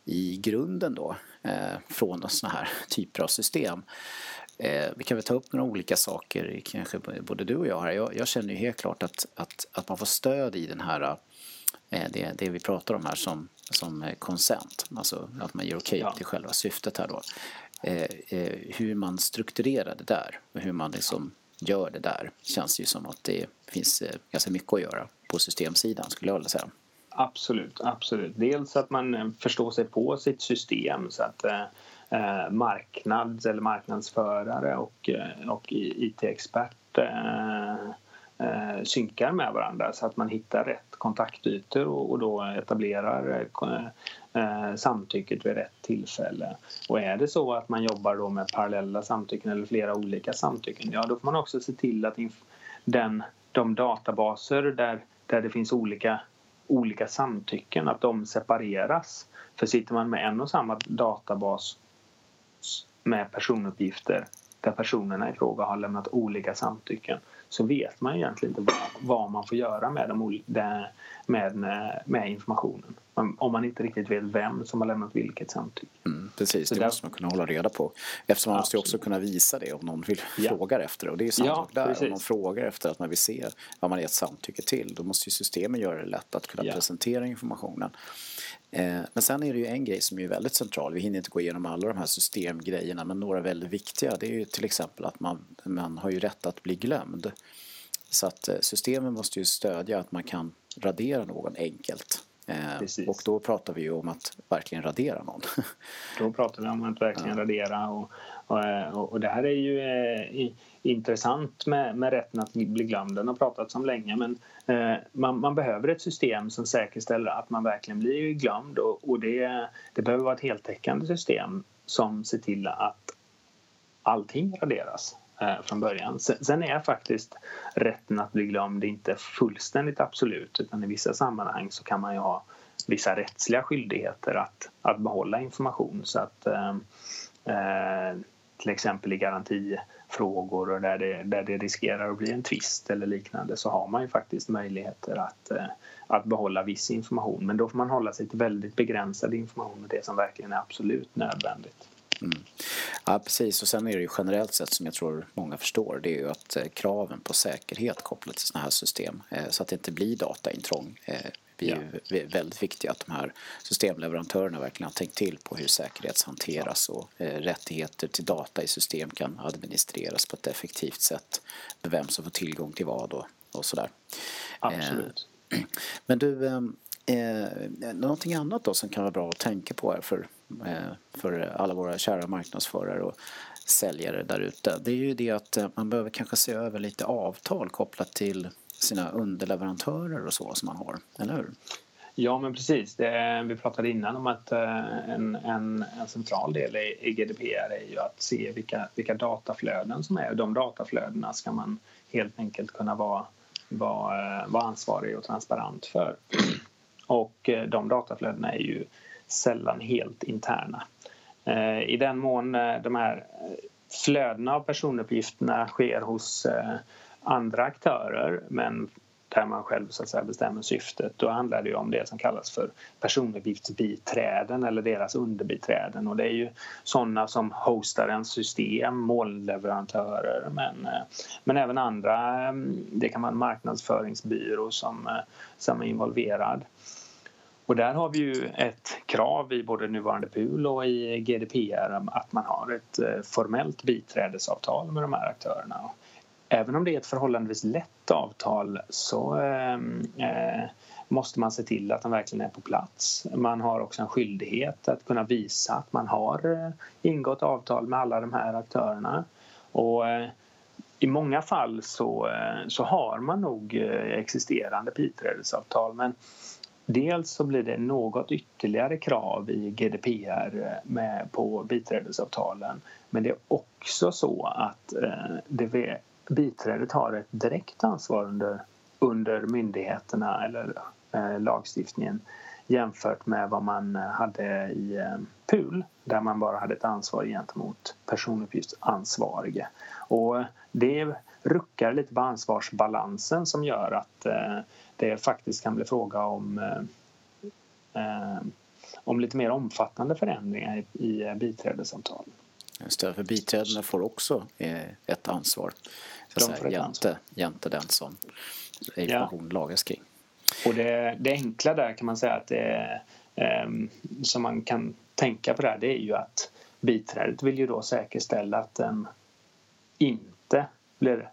Speaker 1: i grunden då från sådana här typer av system. Eh, vi kan väl ta upp några olika saker, kanske både du och jag här. Jag, jag känner ju helt klart att, att, att man får stöd i den här, eh, det, det vi pratar om här som, som consent, alltså att man ger okej okay ja. till själva syftet här då. Eh, eh, hur man strukturerar det där och hur man liksom gör det där känns ju som att det finns eh, ganska mycket att göra på systemsidan skulle jag vilja säga.
Speaker 2: Absolut, absolut. Dels att man eh, förstår sig på sitt system så att eh, marknads eller marknadsförare och, eh, och IT-expert eh, eh, synkar med varandra så att man hittar rätt kontaktytor och, och då etablerar eh, eh, samtycket vid rätt tillfälle. Och är det så att man jobbar då med parallella samtycken eller flera olika samtycken, ja då får man också se till att den, de databaser där, där det finns olika, olika samtycken, att de separeras. För sitter man med en och samma databas med personuppgifter där personerna i fråga har lämnat olika samtycken så vet man egentligen inte vad, vad man får göra med, de, med, med informationen. Om man inte riktigt vet vem som har lämnat vilket samtycke.
Speaker 1: Mm, precis, så det där... måste man kunna hålla reda på. Eftersom man måste också kunna visa det om någon vill ja. frågar efter det. Och det är samma ja, där. Precis. Om någon frågar efter att man vill se vad man gett samtycke till då måste ju systemen göra det lätt att kunna ja. presentera informationen. Eh, men sen är det ju en grej som är väldigt central. Vi hinner inte gå igenom alla de här systemgrejerna men några väldigt viktiga det är ju till exempel att man, man har ju rätt att bli glömd. Så att eh, systemen måste ju stödja att man kan radera någon enkelt. Eh, och då pratar vi ju om att verkligen radera någon. [laughs]
Speaker 2: då pratar vi om att verkligen ja. radera och, och, och, det här är ju eh, intressant med, med rätten att bli glömd. Den har pratats om länge men eh, man, man, behöver ett system som säkerställer att man verkligen blir glömd och, och det, det behöver vara ett heltäckande system som ser till att allting raderas eh, Eh, från början. Sen, är faktiskt rätten att bli glömd inte fullständigt absolut utan i vissa sammanhang så kan man ju ha vissa rättsliga skyldigheter att, att behålla information så att eh, eh till exempel i garantifrågor och där det, där det riskerar att bli en tvist eller liknande så har man ju faktiskt möjligheter att, eh, att behålla viss information men då får man hålla sig till väldigt begränsad information och det som verkligen är absolut nödvändigt.
Speaker 1: Mm. Ja, precis. Och sen är det ju generellt sett som jag tror många förstår det är ju att eh, kraven på säkerhet kopplat till sådana här system eh, så att det inte blir dataintrång det är ju väldigt viktigt att de här systemleverantörerna verkligen har tänkt till på hur säkerhet hanteras och eh, rättigheter till data i system kan administreras på ett effektivt sätt med vem som får tillgång till vad och, och sådär.
Speaker 2: Absolut.
Speaker 1: Eh, [clears throat] men du, eh, eh, någonting annat då som kan vara bra att tänka på här för, eh, Eh, för alla våra kära marknadsförare och säljare där ute. Det är ju det att eh, man behöver kanske se över lite avtal kopplat till sina underleverantörer och så som man har, eller hur?
Speaker 2: Ja, men precis. Det, eh, vi pratade innan om att en, en, en, central del i, i GDPR är ju att se vilka, vilka dataflöden som är. De dataflödena ska man helt enkelt kunna vara, vara, vara ansvarig och transparent för. [clears throat] Och de dataflödena är ju sällan helt interna. Eh, I den mån eh, de här eh, flödena av personuppgifterna sker hos andra aktörer men där man själv så att säga, bestämmer syftet. Då handlar det om det som kallas för personuppgiftsbiträden eller deras underbiträden och det är ju sådana som hostar ens system, molnleverantörer men, eh, men även andra, mm, det kan vara en marknadsföringsbyrå som, eh, som är involverad. Och där har vi ju ett krav i både nuvarande PUL och i GDPR att man har ett eh, formellt biträdesavtal med de här aktörerna även om det är ett förhållandevis lätt avtal så ehm, eh, måste man se till att de verkligen är på plats. Man har också en skyldighet att kunna visa att man har eh, ingått avtal med alla de här aktörerna. Och, eh, i många fall så, eh, så har man nog existerande biträdesavtal men Dels så blir det något ytterligare krav i GDPR eh, med, på biträdesavtalen men det är också så att eh, det biträdet har ett direkt ansvar under, under myndigheterna eller eh, lagstiftningen jämfört med vad man hade i eh, PUL där man bara hade ett ansvar gentemot personuppgiftsansvarige. Och det ruckar lite på ansvarsbalansen som gör att eh, det faktiskt kan bli fråga om eh, eh om lite mer omfattande förändringar i, i biträdesavtalen.
Speaker 1: Just det, för biträdena får också ett ansvar så säga, jämte, jämte den som information ja. lagras kring.
Speaker 2: Och det, det, enkla där kan man säga att det som man kan tänka på där det är ju att biträdet vill ju då säkerställa att den inte blir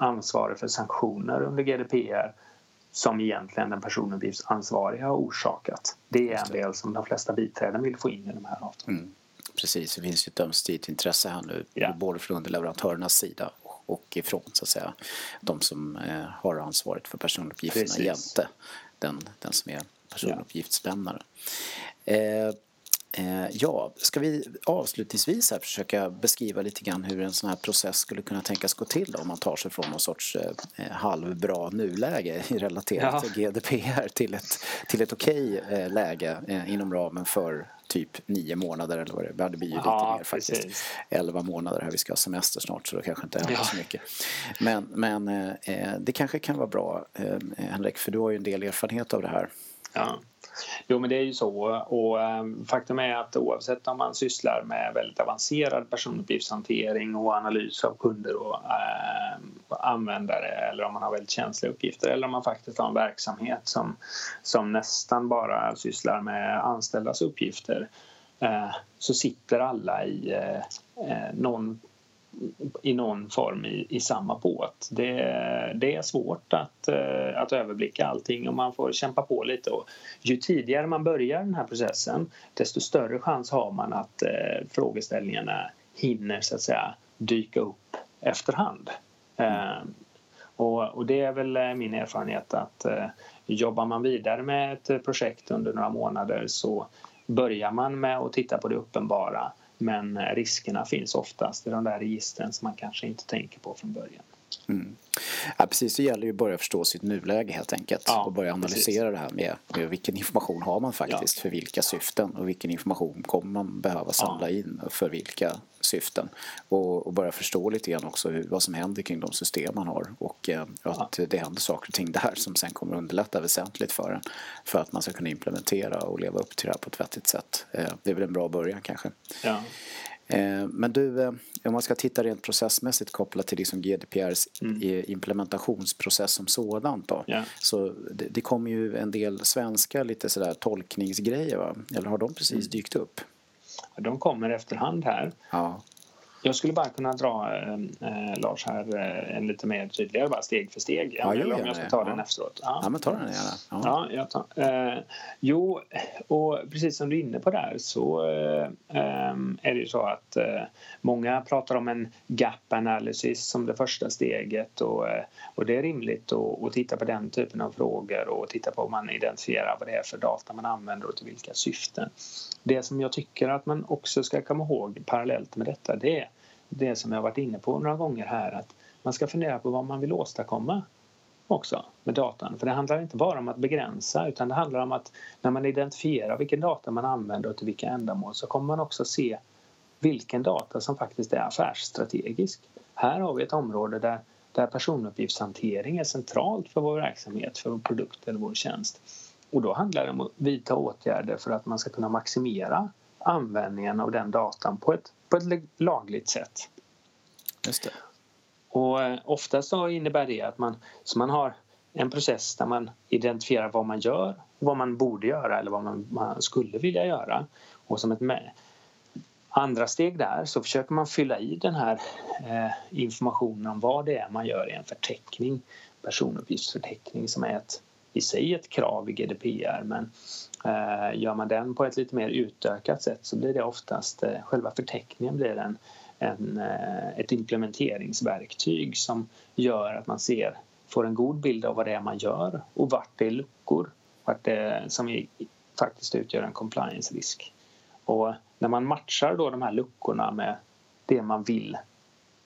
Speaker 2: ansvarig för sanktioner under GDPR som egentligen den personuppgiftsansvariga har orsakat. Det är en del som de flesta biträden vill få in i de här avtalen. Mm.
Speaker 1: Precis, det finns ju ett ömsesidigt intresse här nu ja. både från underleverantörernas sida och ifrån så att säga de som eh, har ansvaret för personuppgifterna Precis. jämte den, den som är personuppgiftslämnare. Ja. Eh, eh, ja, ska vi avslutningsvis här försöka beskriva lite grann hur en sån här process skulle kunna tänkas gå till då, om man tar sig från någon sorts eh, halvbra nuläge relaterat ja. till GDPR till ett, till ett okej eh, läge eh, inom ramen för typ nio månader eller vad det är. Det blir ju lite ja, mer faktiskt. Precis. Elva månader här, vi ska ha semester snart så det kanske inte händer ja. så mycket. Men, men eh, det kanske kan vara bra eh, Henrik, för du har ju en del erfarenhet av det här.
Speaker 2: Ja. Jo men det är ju så. Och ehm, faktum är att oavsett om man sysslar med väldigt avancerad personuppgiftshantering och analys av kunder och äh, användare eller om man har väldigt känsliga uppgifter eller om man faktiskt har en verksamhet som, som nästan bara sysslar med anställdas uppgifter äh, så sitter alla i äh, någon i någon form i, i samma båt. Det, det är svårt att, eh, att överblicka allting och man får kämpa på lite. Och ju tidigare man börjar den här processen desto större chans har man att eh, frågeställningarna hinner så att säga dyka upp efterhand. Eh, och, och det är väl eh, min erfarenhet att eh, jobbar man vidare med ett projekt under några månader så börjar man med att titta på det uppenbara men eh, riskerna finns oftast i de där registren som man kanske inte tänker på från början.
Speaker 1: Mm. Ja, precis, det gäller ju att börja förstå sitt nuläge helt enkelt ja, och börja analysera precis. det här med, med, vilken information har man faktiskt ja. för vilka syften och vilken information kommer man behöva samla ja. in för vilka syften och, och börja förstå lite grann också hur, vad som händer kring de system man har och eh, att det händer saker och ting där som sen kommer underlätta väsentligt för en för att man ska kunna implementera och leva upp till det här på ett vettigt sätt. Eh, det är väl en bra början kanske. Eh, men du, eh, om man ska titta rent processmässigt kopplat till liksom GDPRs mm. implementationsprocess som sådant då.
Speaker 2: Yeah.
Speaker 1: Så det, det kommer ju en del svenska lite sådär tolkningsgrejer va? Eller har de precis mm. dykt upp?
Speaker 2: De kommer efterhand här.
Speaker 1: Ja.
Speaker 2: Jag skulle bara kunna dra, eh, Lars, här eh, en lite mer tydligare, bara steg för steg. Ja, eller om jag ska ta det. den efteråt.
Speaker 1: Ja. ja, men ta den gärna.
Speaker 2: Ja, ja jag tar. Eh, jo, och precis som du är inne på där så eh, ehm, är det ju så att eh, många pratar om en gap analysis som det första steget och, eh, och det är rimligt att, att titta på den typen av frågor och titta på om man identifierar vad det är för data man använder och till vilka syften. Det som jag tycker att man också ska komma ihåg parallellt med detta det är det som jag varit inne på några gånger här att man ska fundera på vad man vill åstadkomma också med datan. För det handlar inte bara om att begränsa utan det handlar om att när man identifierar vilken data man använder och till vilka ändamål så kommer man också se vilken data som faktiskt är affärsstrategisk. Här har vi ett område där, där personuppgiftshantering är centralt för vår verksamhet, för vår produkt eller vår tjänst. Och då handlar det om att vidta åtgärder för att man ska kunna maximera användningen av den datan på ett, på ett lagligt sätt.
Speaker 1: Just det.
Speaker 2: Och eh, ofta så innebär det att man, så man har en process där man identifierar vad man gör, vad man borde göra eller vad man, man skulle vilja göra. Och som ett med, andra steg där så försöker man fylla i den här eh, informationen om vad det är man gör i en förteckning, personuppgiftsförteckning som är ett, i sig ett krav i GDPR men Eh, gör man den på ett lite mer utökat sätt så blir det oftast, eh, själva förteckningen blir en, en, eh, ett implementeringsverktyg som gör att man ser, får en god bild av vad det är man gör och vart det är luckor vart det, som faktiskt utgör en compliance-risk. Och när man matchar då de här luckorna med det man vill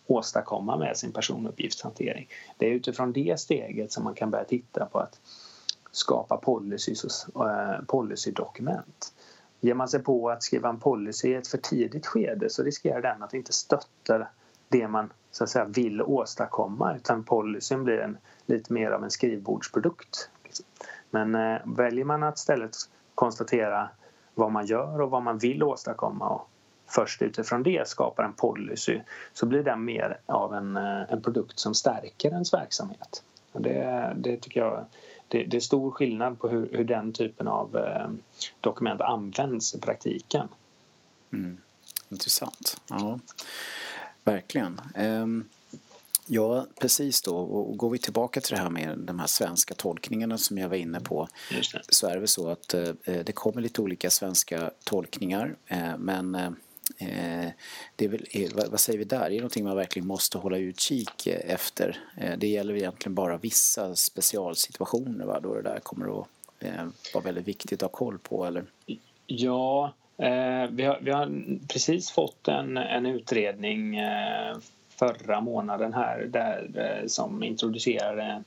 Speaker 2: åstadkomma med sin personuppgiftshantering. Det är utifrån det steget som man kan börja titta på att skapa policies och eh, policydokument. Ger man sig på att skriva en policy i ett för tidigt skede så riskerar den att inte stötta det man så att säga, vill åstadkomma utan policyn blir en, lite mer av en skrivbordsprodukt. Men eh, väljer man att istället konstatera vad man gör och vad man vill åstadkomma och först utifrån det skapar en policy så blir den mer av en, eh, en produkt som stärker ens verksamhet. Det, det tycker jag det, det, är stor skillnad på hur, hur den typen av eh, dokument används i praktiken.
Speaker 1: Mm. Intressant. Ja, verkligen. Um... Ja, precis då. Och går vi tillbaka till det här med de här svenska tolkningarna som jag var inne på så är det väl så att eh, det kommer lite olika svenska tolkningar eh, men eh, Eh, det är väl, vad säger vi där? Det är någonting man verkligen måste hålla utkik eh, efter. Eh, det gäller egentligen bara vissa specialsituationer va? då det där kommer att vara väldigt viktigt att ha koll på eller?
Speaker 2: Ja, vi har, vi har precis fått en, en utredning förra månaden här där, som introducerade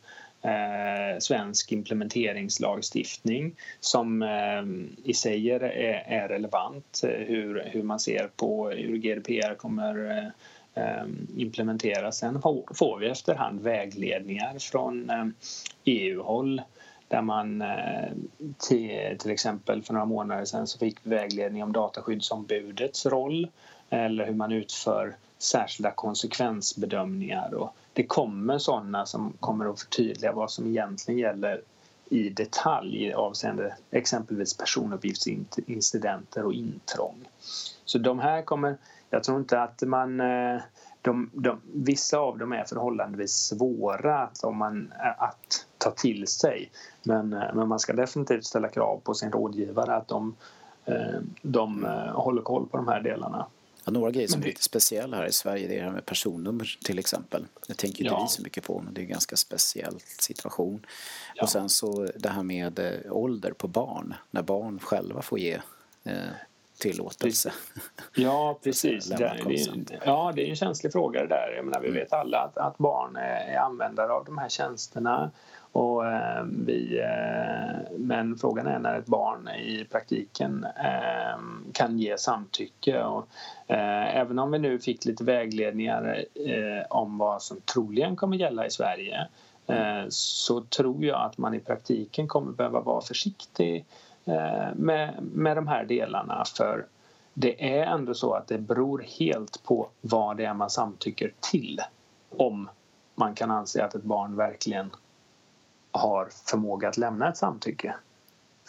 Speaker 2: eh, svensk implementeringslagstiftning som eh, i sig är, är relevant. Eh, hur, hur man ser på hur GDPR kommer eh, eh, implementeras. Sen får vi efterhand vägledningar från eh, e EU-håll där man till, till exempel för några månader sedan så fick vägledning om dataskyddsombudets roll eller hur man utför särskilda konsekvensbedömningar och det kommer sådana som kommer att förtydliga vad som egentligen gäller i detalj avseende exempelvis personuppgiftsincidenter och intrång. Så de här kommer, jag tror inte att man eh, de, de, vissa av dem är förhållandevis svåra att, om man, eh, att ta till sig. Men, eh, men man ska definitivt ställa krav på sin rådgivare att de, de håller koll på de här delarna.
Speaker 1: Ja, några grejer som är lite speciella här i Sverige det är det här med personnummer till exempel. Det tänker inte ja. vi så mycket på men det är en ganska speciell situation. Ja. Och sen så det här med eh, ålder på barn, när barn själva får ge eh, tillåtelse.
Speaker 2: Ja, [laughs] precis. det är, ja, det är en känslig fråga det där. Jag menar, vi mm. vet alla att, att barn är användare av de här tjänsterna och, eh, vi, eh, men frågan är när ett barn i praktiken eh, kan ge samtycke. Och, eh, även om vi nu fick lite vägledningar eh, om vad som troligen kommer gälla i Sverige eh, så tror jag att man i praktiken kommer behöva vara försiktig eh, med, med de här delarna. För det är ändå så att det beror helt på vad det är man samtycker till om man kan anse att ett barn verkligen har förmåga att lämna ett samtycke.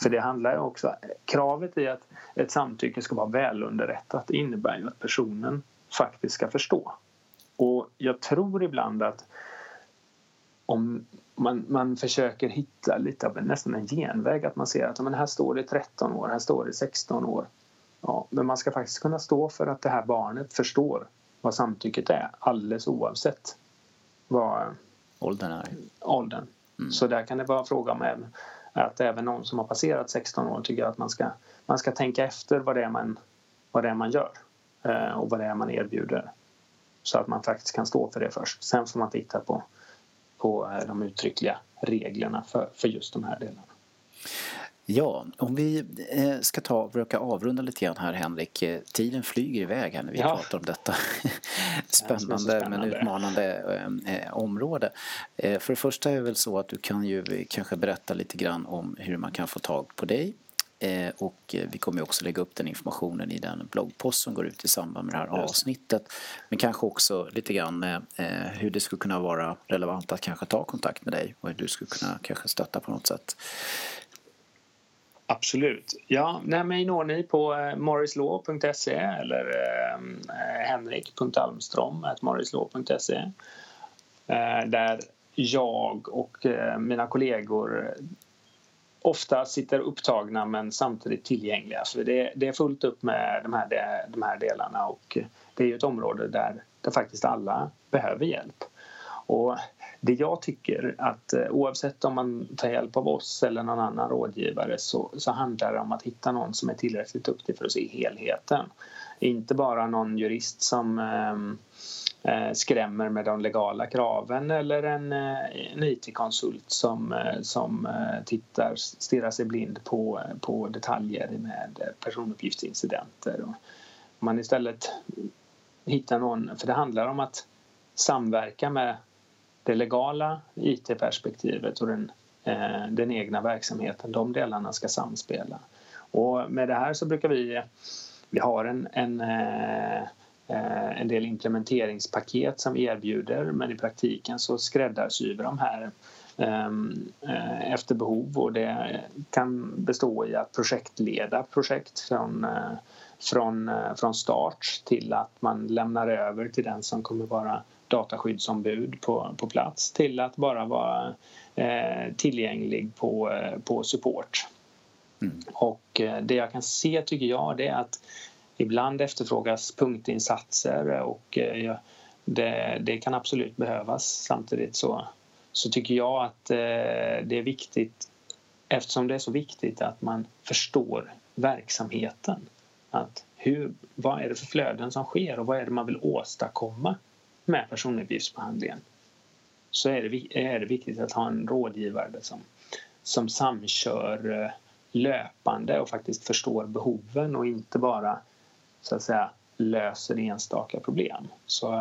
Speaker 2: För det handlar ju också, kravet i att ett samtycke ska vara välunderrättat innebär ju att personen faktiskt ska förstå. Och jag tror ibland att om man, man försöker hitta lite av en, nästan en genväg att man ser att men här står det 13 år, här står det 16 år. Ja, men man ska faktiskt kunna stå för att det här barnet förstår vad samtycket är alldeles oavsett vad
Speaker 1: åldern är.
Speaker 2: Åldern. Mm. Så där kan det vara fråga om att även någon som har passerat 16 år tycker att man ska, man ska tänka efter vad det är man, vad det är man gör eh, och vad det är man erbjuder. Så att man faktiskt kan stå för det först. Sen får man titta på, på eh, de uttryckliga reglerna för, för just de här delarna.
Speaker 1: Ja, om vi eh, ska ta försöka avrunda lite grann här Henrik. Eh, tiden flyger iväg här när vi ja. pratar om detta spännande, [laughs] spännande, men utmanande eh, område. För det första är det väl så att du kan ju kanske berätta lite grann om hur man kan få tag på dig. Och vi kommer också lägga upp den informationen i den bloggpost som går ut i samband med det här avsnittet. Men kanske också lite grann hur det skulle kunna vara relevant att kanske ta kontakt med dig och hur du skulle kunna kanske stötta på något sätt.
Speaker 2: Absolut. Ja, nej, mig når ni på eh, morrislaw.se eller eh, eh henrik.almstrom.morrislaw.se eh, där jag och eh, mina kollegor ofta sitter upptagna men samtidigt tillgängliga. För det, det är fullt upp med de här, de här delarna och det är ju ett område där, där faktiskt alla behöver hjälp. Och det jag tycker att eh, oavsett om man tar hjälp av oss eller någon annan rådgivare så, så handlar det om att hitta någon som är tillräckligt duktig för att se helheten. Inte bara någon jurist som ehm, eh, skrämmer med de legala kraven eller en, eh, en IT-konsult som, eh, som tittar, stirrar sig blind på, på detaljer med personuppgiftsincidenter. Om man istället hittar någon, för det handlar om att samverka med det legala IT-perspektivet och den, eh, den egna verksamheten, de delarna ska samspela. Och med det här så brukar vi, vi har en, en, eh, eh en del implementeringspaket som vi erbjuder men i praktiken så skräddarsyr vi de här ehm, eh, efter behov och det kan bestå i att projektleda projekt från, eh, från, från start till att man lämnar över till den som kommer vara dataskyddsombud på, på plats till att bara vara eh, tillgänglig på, eh, på support. Mm. Och eh, det jag kan se tycker jag det är att ibland efterfrågas punktinsatser och eh, det, det, kan absolut behövas. Samtidigt så, så tycker jag att eh, det är viktigt eftersom det är så viktigt att man förstår verksamheten. Att hur, vad är det för flöden som sker och vad är det man vill åstadkomma med personuppgiftsbehandlingen så är det, är det viktigt att ha en rådgivare som, som samkör eh, löpande och faktiskt förstår behoven och inte bara så att säga löser enstaka problem. Så,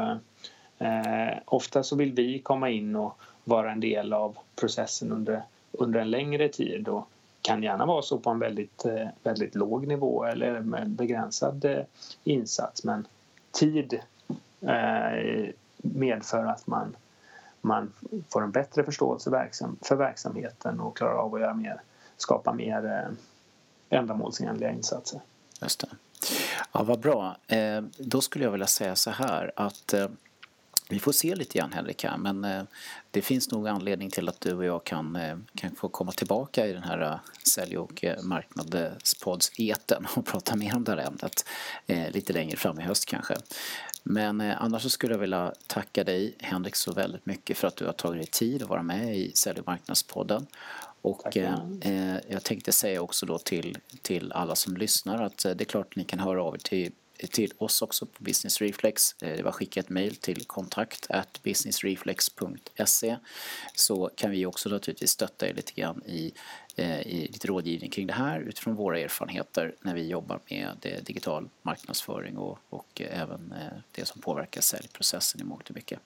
Speaker 2: eh, eh, ofta så vill vi komma in och vara en del av processen under, under en längre tid och kan gärna vara så på en väldigt, eh, väldigt låg nivå eller med begränsad eh, insats men tid Eh, medför att man, man får en bättre förståelse för verksamheten och klarar av att göra mer, skapa mer eh, ändamålsenliga insatser.
Speaker 1: Just det. Ja, vad bra. Eh, då skulle jag vilja säga så här att vi får se lite grann Henrik här men det finns nog anledning till att du och jag kan, kan få komma tillbaka i den här sälj och marknadspodds-eten och prata mer om det här ämnet lite längre fram i höst kanske. Men eh, annars så skulle jag vilja tacka dig Henrik så väldigt mycket för att du har tagit dig tid att vara med i Sälj och marknadspodden. Och eh, jag tänkte säga också då till, till alla som lyssnar att det är klart att ni kan höra av er till till oss också på Business Reflex. Det var skicka ett mejl till kontakt businessreflex.se så kan vi också naturligtvis stötta er lite grann i, eh, Eh, i lite rådgivning kring det här utifrån våra erfarenheter när vi jobbar med eh, digital marknadsföring och, och eh, även det som påverkar säljprocessen i mångt och mycket.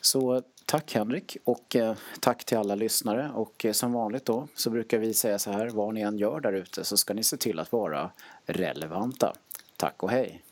Speaker 1: Så tack Henrik och tack till alla lyssnare och som vanligt då så brukar vi säga så här vad ni än gör där ute så ska ni se till att vara relevanta. Tack och hej!